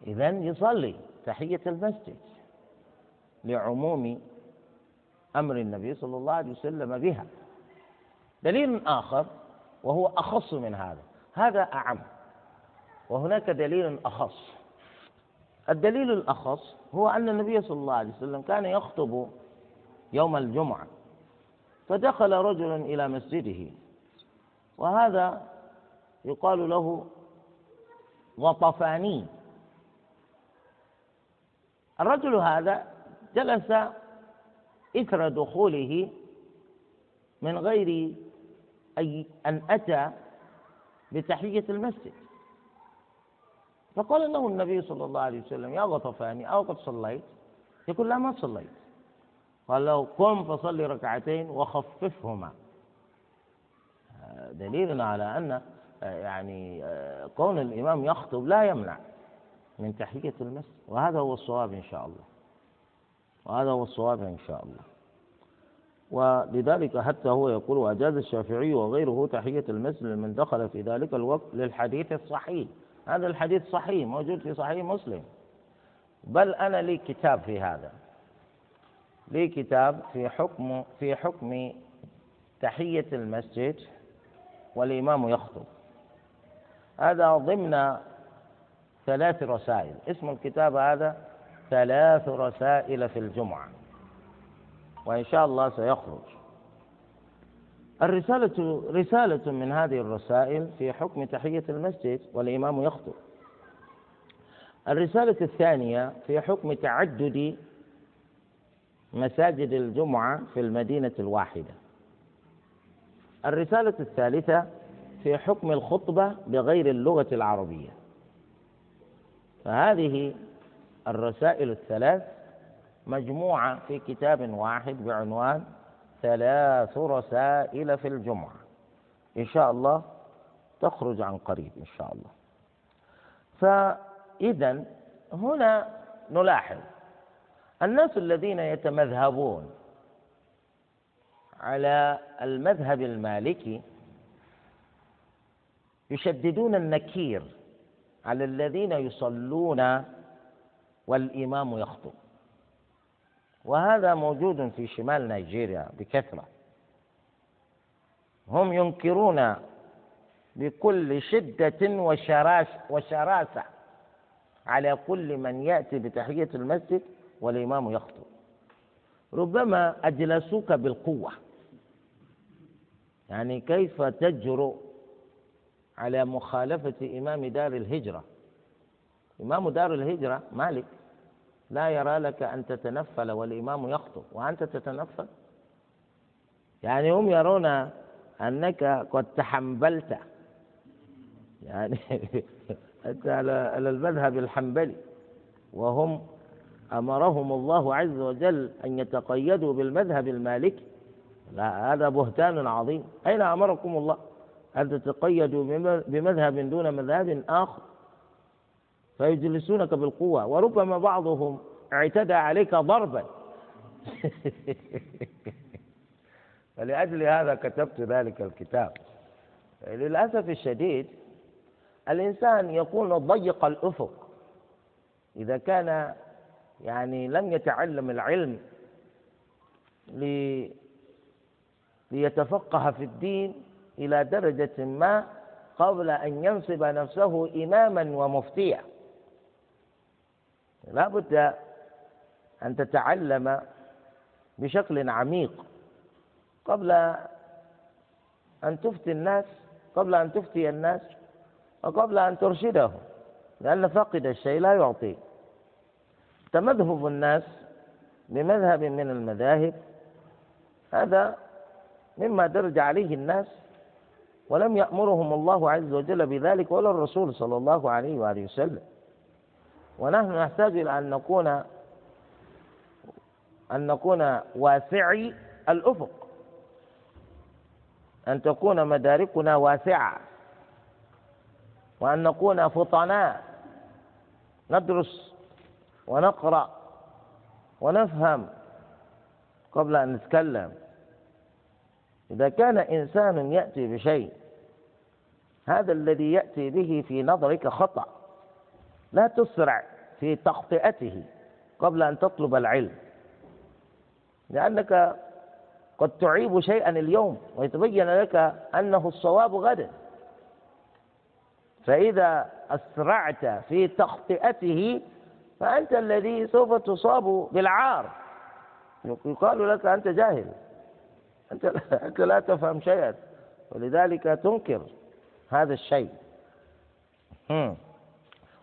إذا يصلي تحية المسجد لعموم أمر النبي صلى الله عليه وسلم بها. دليل آخر وهو أخص من هذا. هذا أعم. وهناك دليل أخص. الدليل الأخص هو أن النبي صلى الله عليه وسلم كان يخطب يوم الجمعة. فدخل رجل إلى مسجده. وهذا يقال له غطفاني الرجل هذا جلس إثر دخوله من غير أي أن أتى بتحية المسجد. فقال له النبي صلى الله عليه وسلم يا غطفاني أو قد صليت؟ يقول لا ما صليت. قال له قم فصلي ركعتين وخففهما. دليل على أن يعني كون الإمام يخطب لا يمنع من تحية المسجد وهذا هو الصواب إن شاء الله. وهذا هو الصواب إن شاء الله. ولذلك حتى هو يقول وأجاز الشافعي وغيره تحية المسجد لمن دخل في ذلك الوقت للحديث الصحيح. هذا الحديث صحيح موجود في صحيح مسلم. بل أنا لي كتاب في هذا. لي كتاب في حكم في حكم تحية المسجد والإمام يخطب. هذا ضمن ثلاث رسائل. اسم الكتاب هذا؟ ثلاث رسائل في الجمعة. وإن شاء الله سيخرج. الرسالة رسالة من هذه الرسائل في حكم تحية المسجد والإمام يخطب. الرسالة الثانية في حكم تعدد مساجد الجمعة في المدينة الواحدة. الرسالة الثالثة في حكم الخطبة بغير اللغة العربية. فهذه الرسائل الثلاث مجموعة في كتاب واحد بعنوان ثلاث رسائل في الجمعة. إن شاء الله تخرج عن قريب إن شاء الله. فإذا هنا نلاحظ الناس الذين يتمذهبون على المذهب المالكي يشددون النكير على الذين يصلون والإمام يخطب. وهذا موجود في شمال نيجيريا بكثرة. هم ينكرون بكل شدة وشراس وشراسة على كل من يأتي بتحية المسجد والإمام يخطب. ربما أجلسوك بالقوة. يعني كيف تجرؤ على مخالفة إمام دار الهجرة؟ إمام دار الهجرة مالك لا يرى لك أن تتنفل والإمام يخطب. وأنت تتنفل؟ يعني هم يرون أنك قد تحنبلت. يعني أنت على المذهب الحنبلي. وهم أمرهم الله عز وجل أن يتقيدوا بالمذهب المالكي. لا هذا بهتان عظيم. أين أمركم الله؟ أن تتقيدوا بمذهب دون مذهب آخر؟ فيجلسونك بالقوة. وربما بعضهم اعتدى عليك ضربا. فلأجل هذا كتبت ذلك الكتاب. للأسف الشديد الإنسان يكون ضيق الأفق. إذا كان يعني لم يتعلم العلم ليتفقه في الدين إلى درجة ما قبل أن ينصب نفسه إماما ومفتيا. لا بد أن تتعلم بشكل عميق قبل أن تفتي الناس قبل أن تفتي الناس وقبل أن ترشدهم لأن فاقد الشيء لا يعطي. تمذهب الناس بمذهب من المذاهب هذا مما درج عليه الناس ولم يأمرهم الله عز وجل بذلك ولا الرسول صلى الله عليه وآله وسلم. ونحن نحتاج إلى أن نكون أن نكون واسعي الأفق. أن تكون مداركنا واسعة. وأن نكون فطناء. ندرس ونقرأ ونفهم قبل أن نتكلم. إذا كان إنسان يأتي بشيء هذا الذي يأتي به في نظرك خطأ. لا تسرع في تخطئته قبل أن تطلب العلم. لأنك قد تعيب شيئا اليوم ويتبين لك أنه الصواب غدا. فإذا أسرعت في تخطئته فأنت الذي سوف تصاب بالعار. يقال لك أنت جاهل. أنت أنت لا تفهم شيئا. ولذلك تنكر هذا الشيء.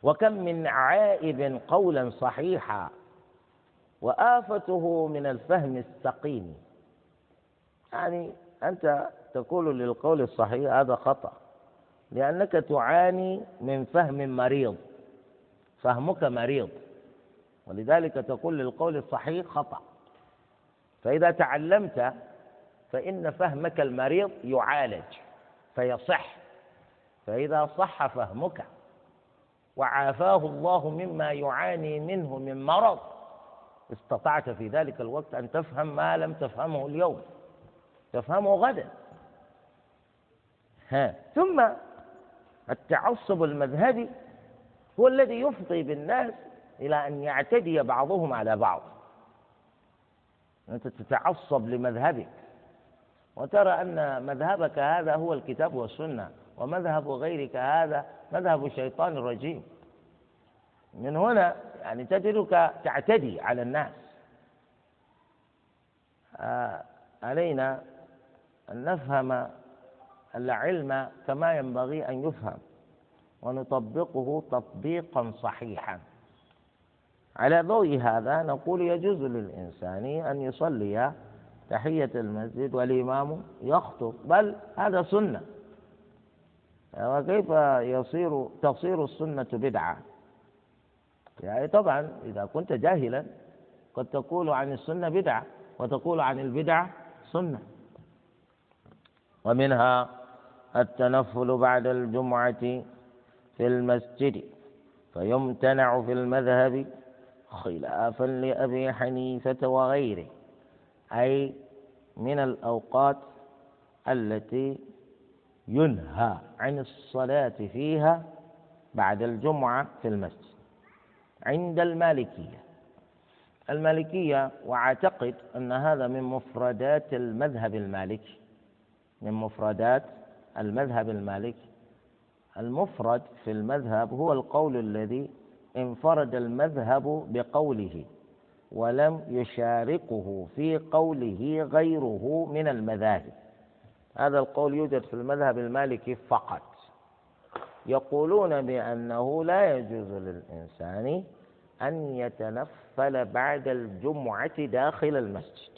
وكم من عائب قولا صحيحا وآفته من الفهم السقيم. يعني أنت تقول للقول الصحيح هذا خطأ لأنك تعاني من فهم مريض فهمك مريض ولذلك تقول للقول الصحيح خطأ. فإذا تعلمت فإن فهمك المريض يعالج فيصح. فإذا صح فهمك. وعافاه الله مما يعاني منه من مرض. استطعت في ذلك الوقت أن تفهم ما لم تفهمه اليوم. تفهمه غدا. ها. ثم التعصب المذهبي هو الذي يفضي بالناس إلى أن يعتدي بعضهم على بعض. أنت تتعصب لمذهبك. وترى أن مذهبك هذا هو الكتاب والسنة. ومذهب غيرك هذا مذهب الشيطان الرجيم. من هنا يعني تجدك تعتدي على الناس. آه علينا أن نفهم العلم كما ينبغي أن يفهم ونطبقه تطبيقا صحيحا. على ضوء هذا نقول يجوز للإنسان أن يصلي تحية المسجد والإمام يخطب بل هذا سنة. وكيف يصير تصير السنة بدعة؟ يعني طبعا إذا كنت جاهلا قد تقول عن السنة بدعة وتقول عن البدعة سنة. ومنها التنفل بعد الجمعة في المسجد فيمتنع في المذهب خلافا لأبي حنيفة وغيره أي من الأوقات التي ينهى عن الصلاة فيها بعد الجمعة في المسجد عند المالكية. المالكية وأعتقد أن هذا من مفردات المذهب المالكي من مفردات المذهب المالكي. المفرد في المذهب هو القول الذي انفرد المذهب بقوله ولم يشاركه في قوله غيره من المذاهب. هذا القول يوجد في المذهب المالكي فقط. يقولون بأنه لا يجوز للإنسان أن يتنفل بعد الجمعة داخل المسجد.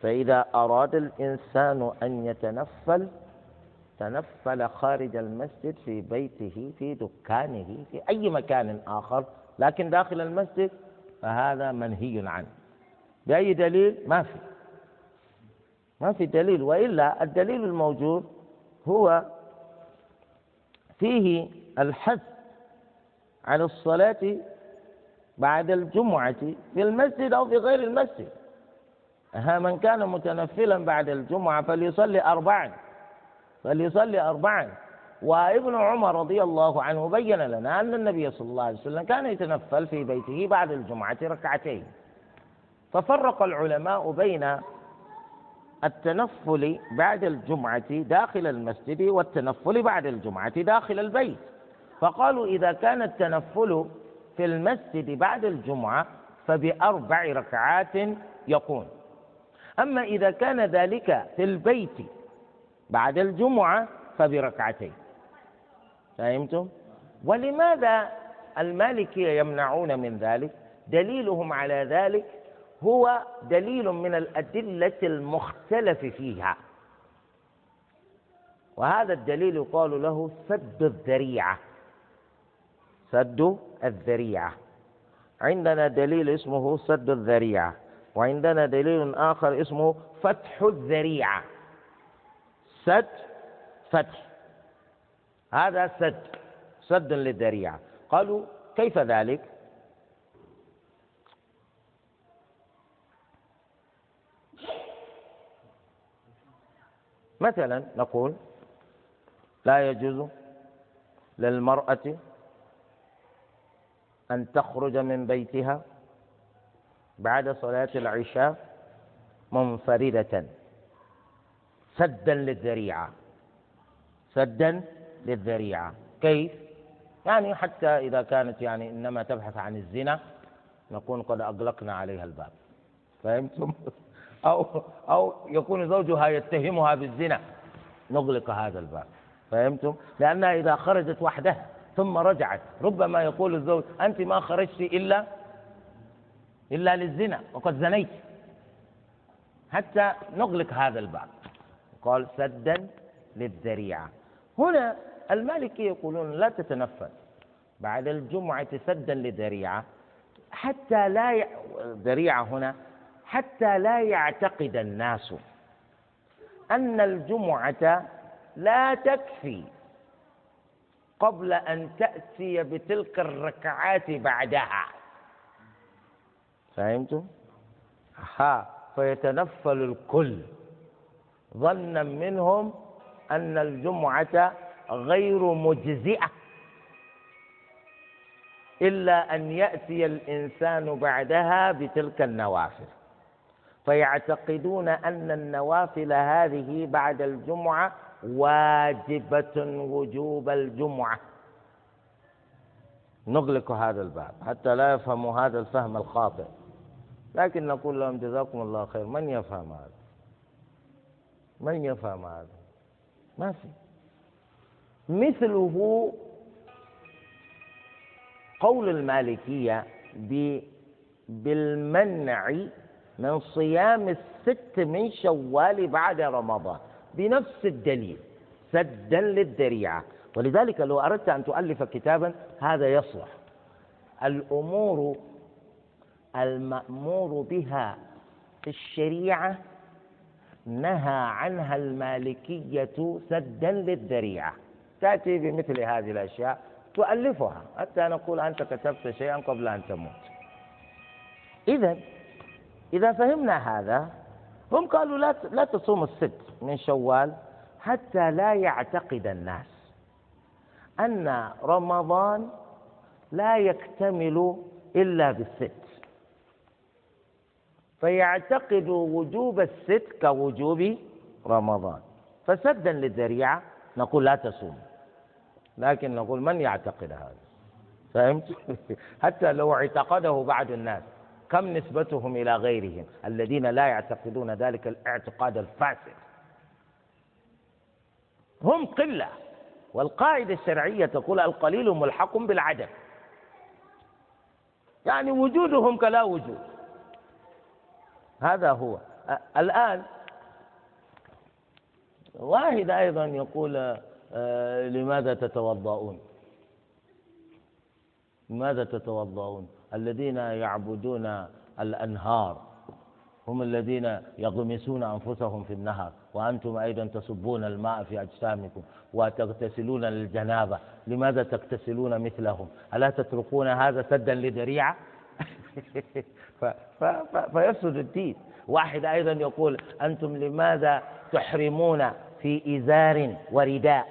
فإذا أراد الإنسان أن يتنفل تنفل خارج المسجد في بيته في دكانه في أي مكان آخر لكن داخل المسجد فهذا منهي عنه. بأي دليل؟ ما في. ما في دليل وإلا الدليل الموجود هو فيه الحث على الصلاة بعد الجمعة في المسجد أو في غير المسجد. ها من كان متنفلا بعد الجمعة فليصلي أربعا فليصلي أربعا. وابن عمر رضي الله عنه بين لنا أن النبي صلى الله عليه وسلم كان يتنفل في بيته بعد الجمعة ركعتين. ففرق العلماء بين التنفل بعد الجمعة داخل المسجد والتنفل بعد الجمعة داخل البيت فقالوا إذا كان التنفل في المسجد بعد الجمعة فبأربع ركعات يكون أما إذا كان ذلك في البيت بعد الجمعة فبركعتين فهمتم؟ ولماذا المالكية يمنعون من ذلك؟ دليلهم على ذلك هو دليل من الأدلة المختلف فيها. وهذا الدليل يقال له سد الذريعة. سد الذريعة. عندنا دليل اسمه سد الذريعة وعندنا دليل آخر اسمه فتح الذريعة. سد فتح. هذا سد سد للذريعة. قالوا كيف ذلك؟ مثلا نقول لا يجوز للمرأة أن تخرج من بيتها بعد صلاة العشاء منفردة سدا للذريعة سدا للذريعة كيف؟ يعني حتى إذا كانت يعني إنما تبحث عن الزنا نكون قد أغلقنا عليها الباب فهمتم؟ أو أو يكون زوجها يتهمها بالزنا. نغلق هذا الباب. فهمتم؟ لأنها إذا خرجت وحدها ثم رجعت. ربما يقول الزوج أنت ما خرجت إلا إلا للزنا وقد زنيت. حتى نغلق هذا الباب. قال سدا للذريعة. هنا المالكي يقولون لا تتنفل بعد الجمعة سدا لذريعة حتى لا ي... ذريعة هنا حتى لا يعتقد الناس أن الجمعة لا تكفي قبل أن تأتي بتلك الركعات بعدها. فهمتم؟ ها فيتنفل الكل. ظنا منهم أن الجمعة غير مجزئة. إلا أن يأتي الإنسان بعدها بتلك النوافل. فيعتقدون أن النوافل هذه بعد الجمعة واجبة وجوب الجمعة. نغلق هذا الباب حتى لا يفهموا هذا الفهم الخاطئ. لكن نقول لهم جزاكم الله خير. من يفهم هذا؟ من يفهم هذا؟ ما في. مثله قول المالكية بالمنع من صيام الست من شوال بعد رمضان. بنفس الدليل. سدا للذريعة. ولذلك لو أردت أن تؤلف كتابا هذا يصلح. الأمور المأمور بها في الشريعة نهى عنها المالكية سدا للذريعة. تأتي بمثل هذه الأشياء تؤلفها. حتى نقول أنت كتبت شيئا قبل أن تموت. إذا إذا فهمنا هذا هم قالوا لا لا تصوم الست من شوال حتى لا يعتقد الناس أن رمضان لا يكتمل إلا بالست. فيعتقد وجوب الست كوجوب رمضان. فسدا للذريعة نقول لا تصوم لكن نقول من يعتقد هذا؟ فهمت؟ حتى لو اعتقده بعض الناس. كم نسبتهم إلى غيرهم الذين لا يعتقدون ذلك الاعتقاد الفاسد؟ هم قلة والقاعدة الشرعية تقول القليل ملحق بالعدم. يعني وجودهم كلا وجود. هذا هو. الآن واحد أيضا يقول آه، لماذا تتوضؤون؟ لماذا تتوضؤون؟ الذين يعبدون الأنهار هم الذين يغمسون أنفسهم في النهر وأنتم أيضا تصبون الماء في أجسامكم وتغتسلون للجنابة. لماذا تغتسلون مثلهم؟ ألا تتركون هذا سدا لذريعة؟ فيفسد الدين. واحد أيضا يقول أنتم لماذا تحرمون في إزار ورداء؟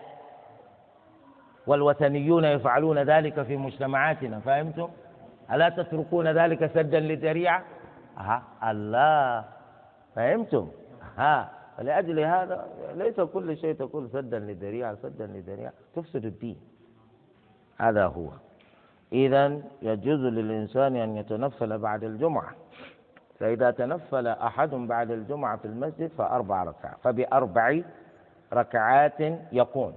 والوثنيون يفعلون ذلك في مجتمعاتنا فهمتم؟ ألا تتركون ذلك سدا لذريعة؟ ها الله فهمتم؟ ها فلأجل هذا ليس كل شيء تقول سدا لذريعة سدا لذريعة. تفسد الدين. هذا هو. إذا يجوز للإنسان أن يتنفل بعد الجمعة. فإذا تنفل أحد بعد الجمعة في المسجد فأربع ركعات فبأربع ركعات يكون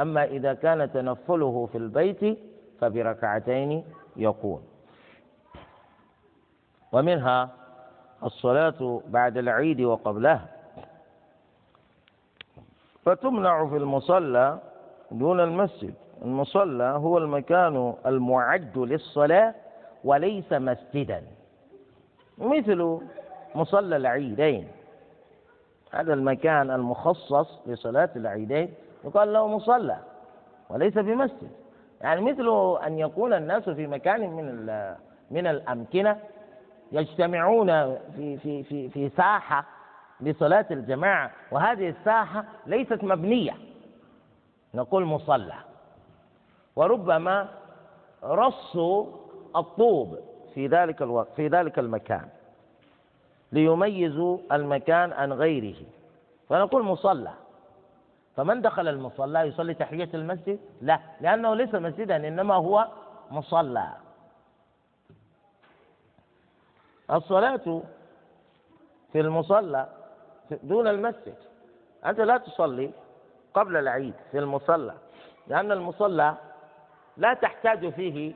أما إذا كان تنفله في البيت فبركعتين يكون ومنها الصلاة بعد العيد وقبلها. فتمنع في المصلى دون المسجد. المصلى هو المكان المعد للصلاة وليس مسجدا. مثل مصلى العيدين. هذا المكان المخصص لصلاة العيدين. يقال له مصلى وليس بمسجد يعني مثل أن يكون الناس في مكان من من الأمكنة يجتمعون في في في في ساحة لصلاة الجماعة وهذه الساحة ليست مبنية. نقول مصلى. وربما رصوا الطوب في ذلك الوقت في ذلك المكان ليميزوا المكان عن غيره. فنقول مصلى. فمن دخل المصلى يصلي تحية المسجد؟ لا لأنه ليس مسجدا إنما هو مصلى. الصلاة في المصلى دون المسجد. أنت لا تصلي قبل العيد في المصلى لأن المصلى لا تحتاج فيه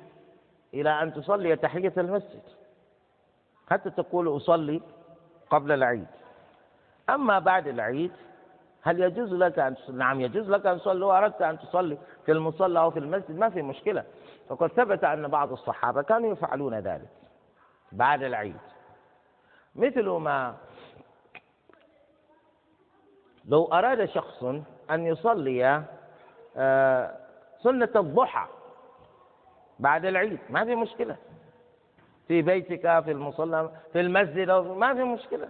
إلى أن تصلي تحية المسجد حتى تقول أصلي قبل العيد. أما بعد العيد هل يجوز لك أن نعم يجوز لك أن تصلي لو أردت أن تصلي في المصلى أو في المسجد ما في مشكلة. فقد ثبت أن بعض الصحابة كانوا يفعلون ذلك. بعد العيد. مثل ما لو أراد شخص أن يصلي آه، سنة الضحى بعد العيد ما في مشكلة. في بيتك في المصلى في المسجد ما في مشكلة.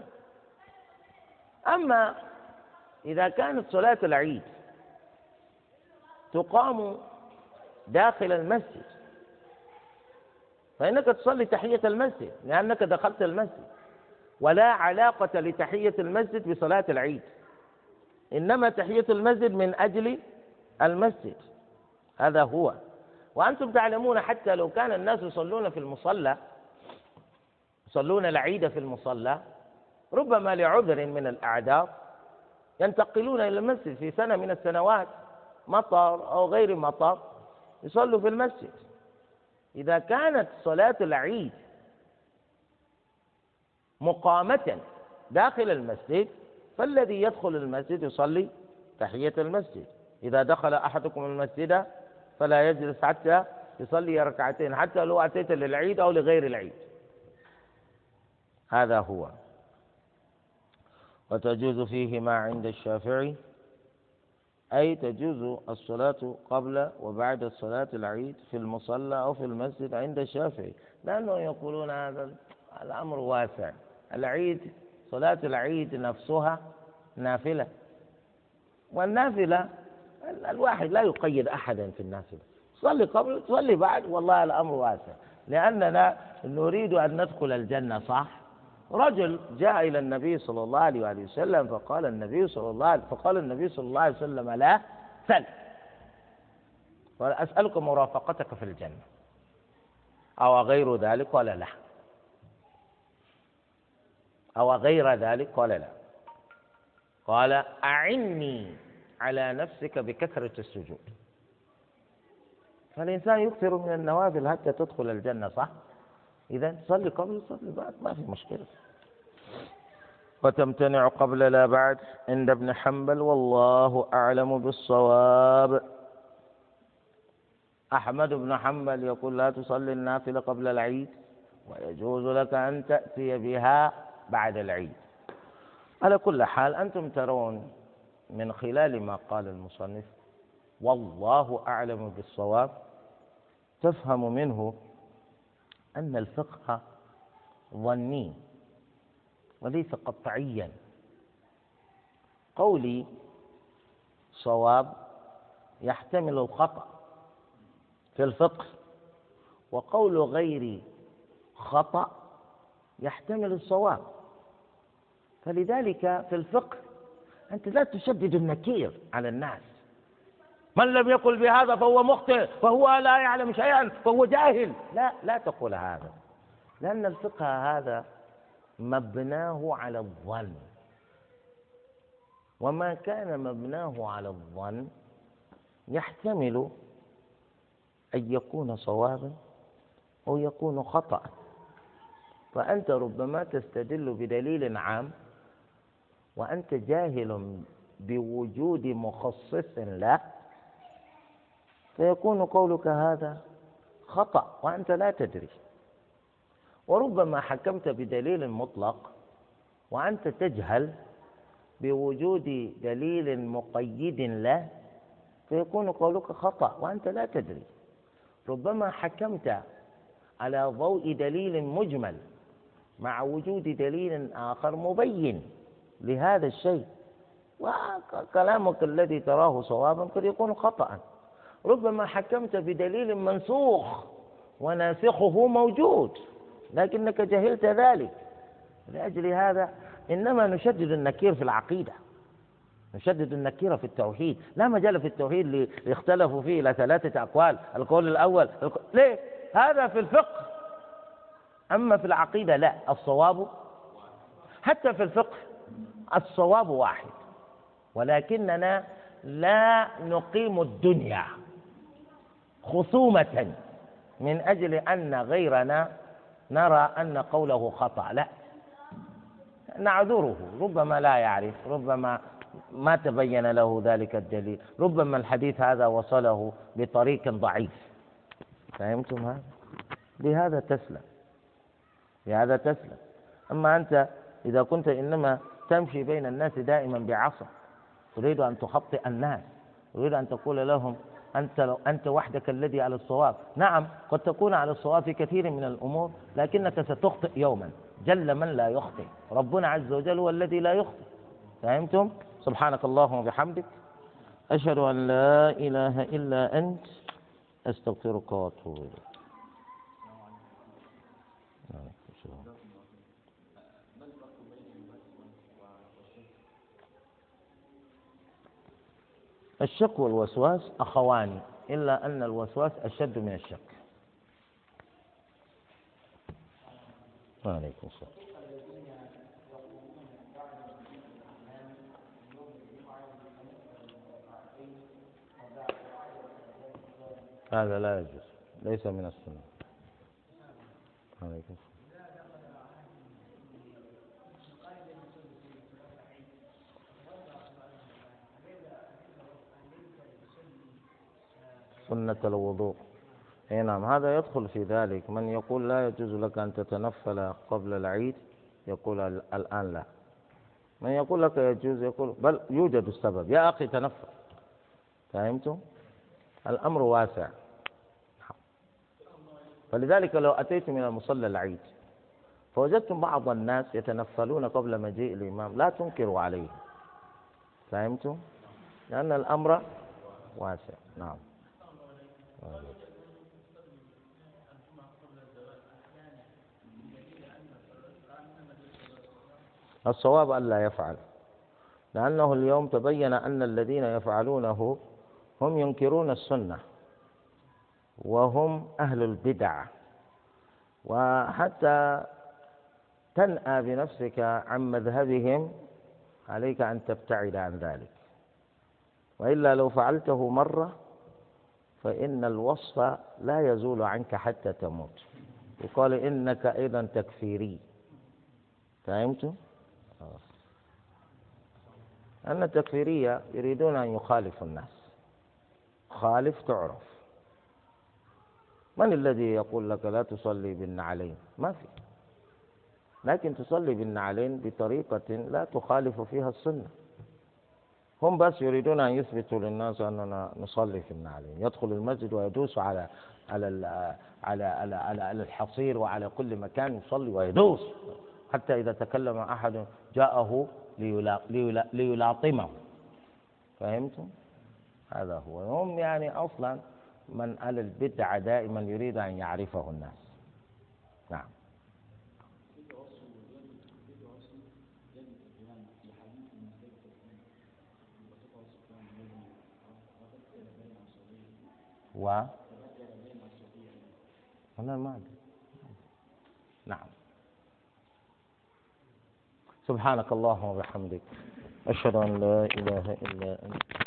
أما إذا كانت صلاة العيد تقام داخل المسجد فإنك تصلي تحية المسجد لأنك دخلت المسجد. ولا علاقة لتحية المسجد بصلاة العيد. إنما تحية المسجد من أجل المسجد. هذا هو. وأنتم تعلمون حتى لو كان الناس يصلون في المصلى يصلون العيد في المصلى ربما لعذر من الأعذار ينتقلون إلى المسجد في سنة من السنوات مطر أو غير مطر يصلوا في المسجد. إذا كانت صلاة العيد مقامة داخل المسجد فالذي يدخل المسجد يصلي تحية المسجد. إذا دخل أحدكم المسجد فلا يجلس حتى يصلي ركعتين حتى لو أتيت للعيد أو لغير العيد. هذا هو. وتجوز فيه ما عند الشافعي. أي تجوز الصلاة قبل وبعد صلاة العيد في المصلى أو في المسجد عند الشافعي. لأنهم يقولون هذا الأمر واسع. العيد صلاة العيد نفسها نافلة. والنافلة الواحد لا يقيد أحدا في النافلة. صلي قبل صلي بعد والله الأمر واسع. لأننا نريد أن ندخل الجنة صح؟ رجل جاء إلى النبي صلى الله عليه وآله وسلم فقال النبي صلى الله عليه فقال النبي صلى الله عليه وسلم لا سل قال أسألك مرافقتك في الجنة. أو غير ذلك قال لا. أو غير ذلك قال لا. قال أعني على نفسك بكثرة السجود. فالإنسان يكثر من النوافل حتى تدخل الجنة صح؟ إذا صلي قبل صلي بعد ما في مشكلة. وتمتنع قبل لا بعد عند ابن حنبل والله أعلم بالصواب. أحمد بن حنبل يقول لا تصلي النافلة قبل العيد ويجوز لك أن تأتي بها بعد العيد. على كل حال أنتم ترون من خلال ما قال المصنف والله أعلم بالصواب. تفهم منه أن الفقه ظني وليس قطعيا. قولي صواب يحتمل الخطأ في الفقه وقول غيري خطأ يحتمل الصواب. فلذلك في الفقه أنت لا تشدد النكير على الناس. من لم يقل بهذا فهو مخطئ فهو لا يعلم شيئا فهو جاهل. لا لا تقول هذا لأن الفقه هذا مبناه على الظن. وما كان مبناه على الظن يحتمل أن يكون صوابا أو يكون خطأ. فأنت ربما تستدل بدليل عام وأنت جاهل بوجود مخصص له فيكون قولك هذا خطأ وأنت لا تدري. وربما حكمت بدليل مطلق وأنت تجهل بوجود دليل مقيد له فيكون قولك خطأ وأنت لا تدري. ربما حكمت على ضوء دليل مجمل مع وجود دليل آخر مبين لهذا الشيء وكلامك الذي تراه صوابا قد يكون خطأ ربما حكمت بدليل منسوخ وناسخه موجود. لكنك جهلت ذلك. لأجل هذا إنما نشدد النكير في العقيدة. نشدد النكير في التوحيد. لا مجال في التوحيد اللي اختلفوا فيه إلى ثلاثة أقوال. القول الأول القول... ليه؟ هذا في الفقه. أما في العقيدة لا. الصواب حتى في الفقه الصواب واحد. ولكننا لا نقيم الدنيا خصومة من أجل أن غيرنا نرى أن قوله خطأ. لا. نعذره. ربما لا يعرف. ربما ما تبين له ذلك الدليل. ربما الحديث هذا وصله بطريق ضعيف. فهمتم هذا بهذا تسلم. بهذا تسلم. أما أنت إذا كنت إنما تمشي بين الناس دائما بعصا تريد أن تخطئ الناس تريد أن تقول لهم أنت لو أنت وحدك الذي على الصواب. نعم قد تكون على الصواب في كثير من الأمور لكنك ستخطئ يوما. جل من لا يخطئ. ربنا عز وجل هو الذي لا يخطئ. فهمتم؟ سبحانك اللهم وبحمدك. أشهد أن لا إله إلا أنت. أستغفرك وأتوب إليك. الشك والوسواس أخوان إلا أن الوسواس أشد من الشك. وعليكم السلام. هذا لا يجوز ليس من السنة. عليكم السلام. سنة الوضوء. أي نعم هذا يدخل في ذلك. من يقول لا يجوز لك أن تتنفل قبل العيد يقول الآن لا. من يقول لك يجوز يقول بل يوجد السبب. يا أخي تنفل. فهمتم؟ الأمر واسع. فلذلك لو أتيت من المصلى العيد فوجدتم بعض الناس يتنفلون قبل مجيء الإمام لا تنكروا عليه فهمتم؟ لأن الأمر واسع. نعم. الصواب ألا يفعل. لأنه اليوم تبين أن الذين يفعلونه هم ينكرون السنة وهم أهل البدع. وحتى تنأى بنفسك عن مذهبهم عليك أن تبتعد عن ذلك. وإلا لو فعلته مرة فإن الوصف لا يزول عنك حتى تموت. يقال إنك أيضا تكفيري. فهمت؟ أن التكفيرية يريدون أن يخالفوا الناس. خالف تعرف. من الذي يقول لك لا تصلي بالنعلين؟ ما في. لكن تصلي بالنعلين بطريقة لا تخالف فيها السنة. هم بس يريدون أن يثبتوا للناس أننا نصلي في النعلين. يدخل المسجد ويدوس على على على على على, على الحصير وعلى كل مكان يصلي ويدوس. حتى إذا تكلم أحد جاءه ليلاطمه. فهمتم؟ هذا هو. هم يعني أصلا من على البدعة دائما يريد أن يعرفه الناس. نعم. و أنا ما أدري. نعم. سبحانك اللهم وبحمدك. أشهد أن لا إله إلا أنت.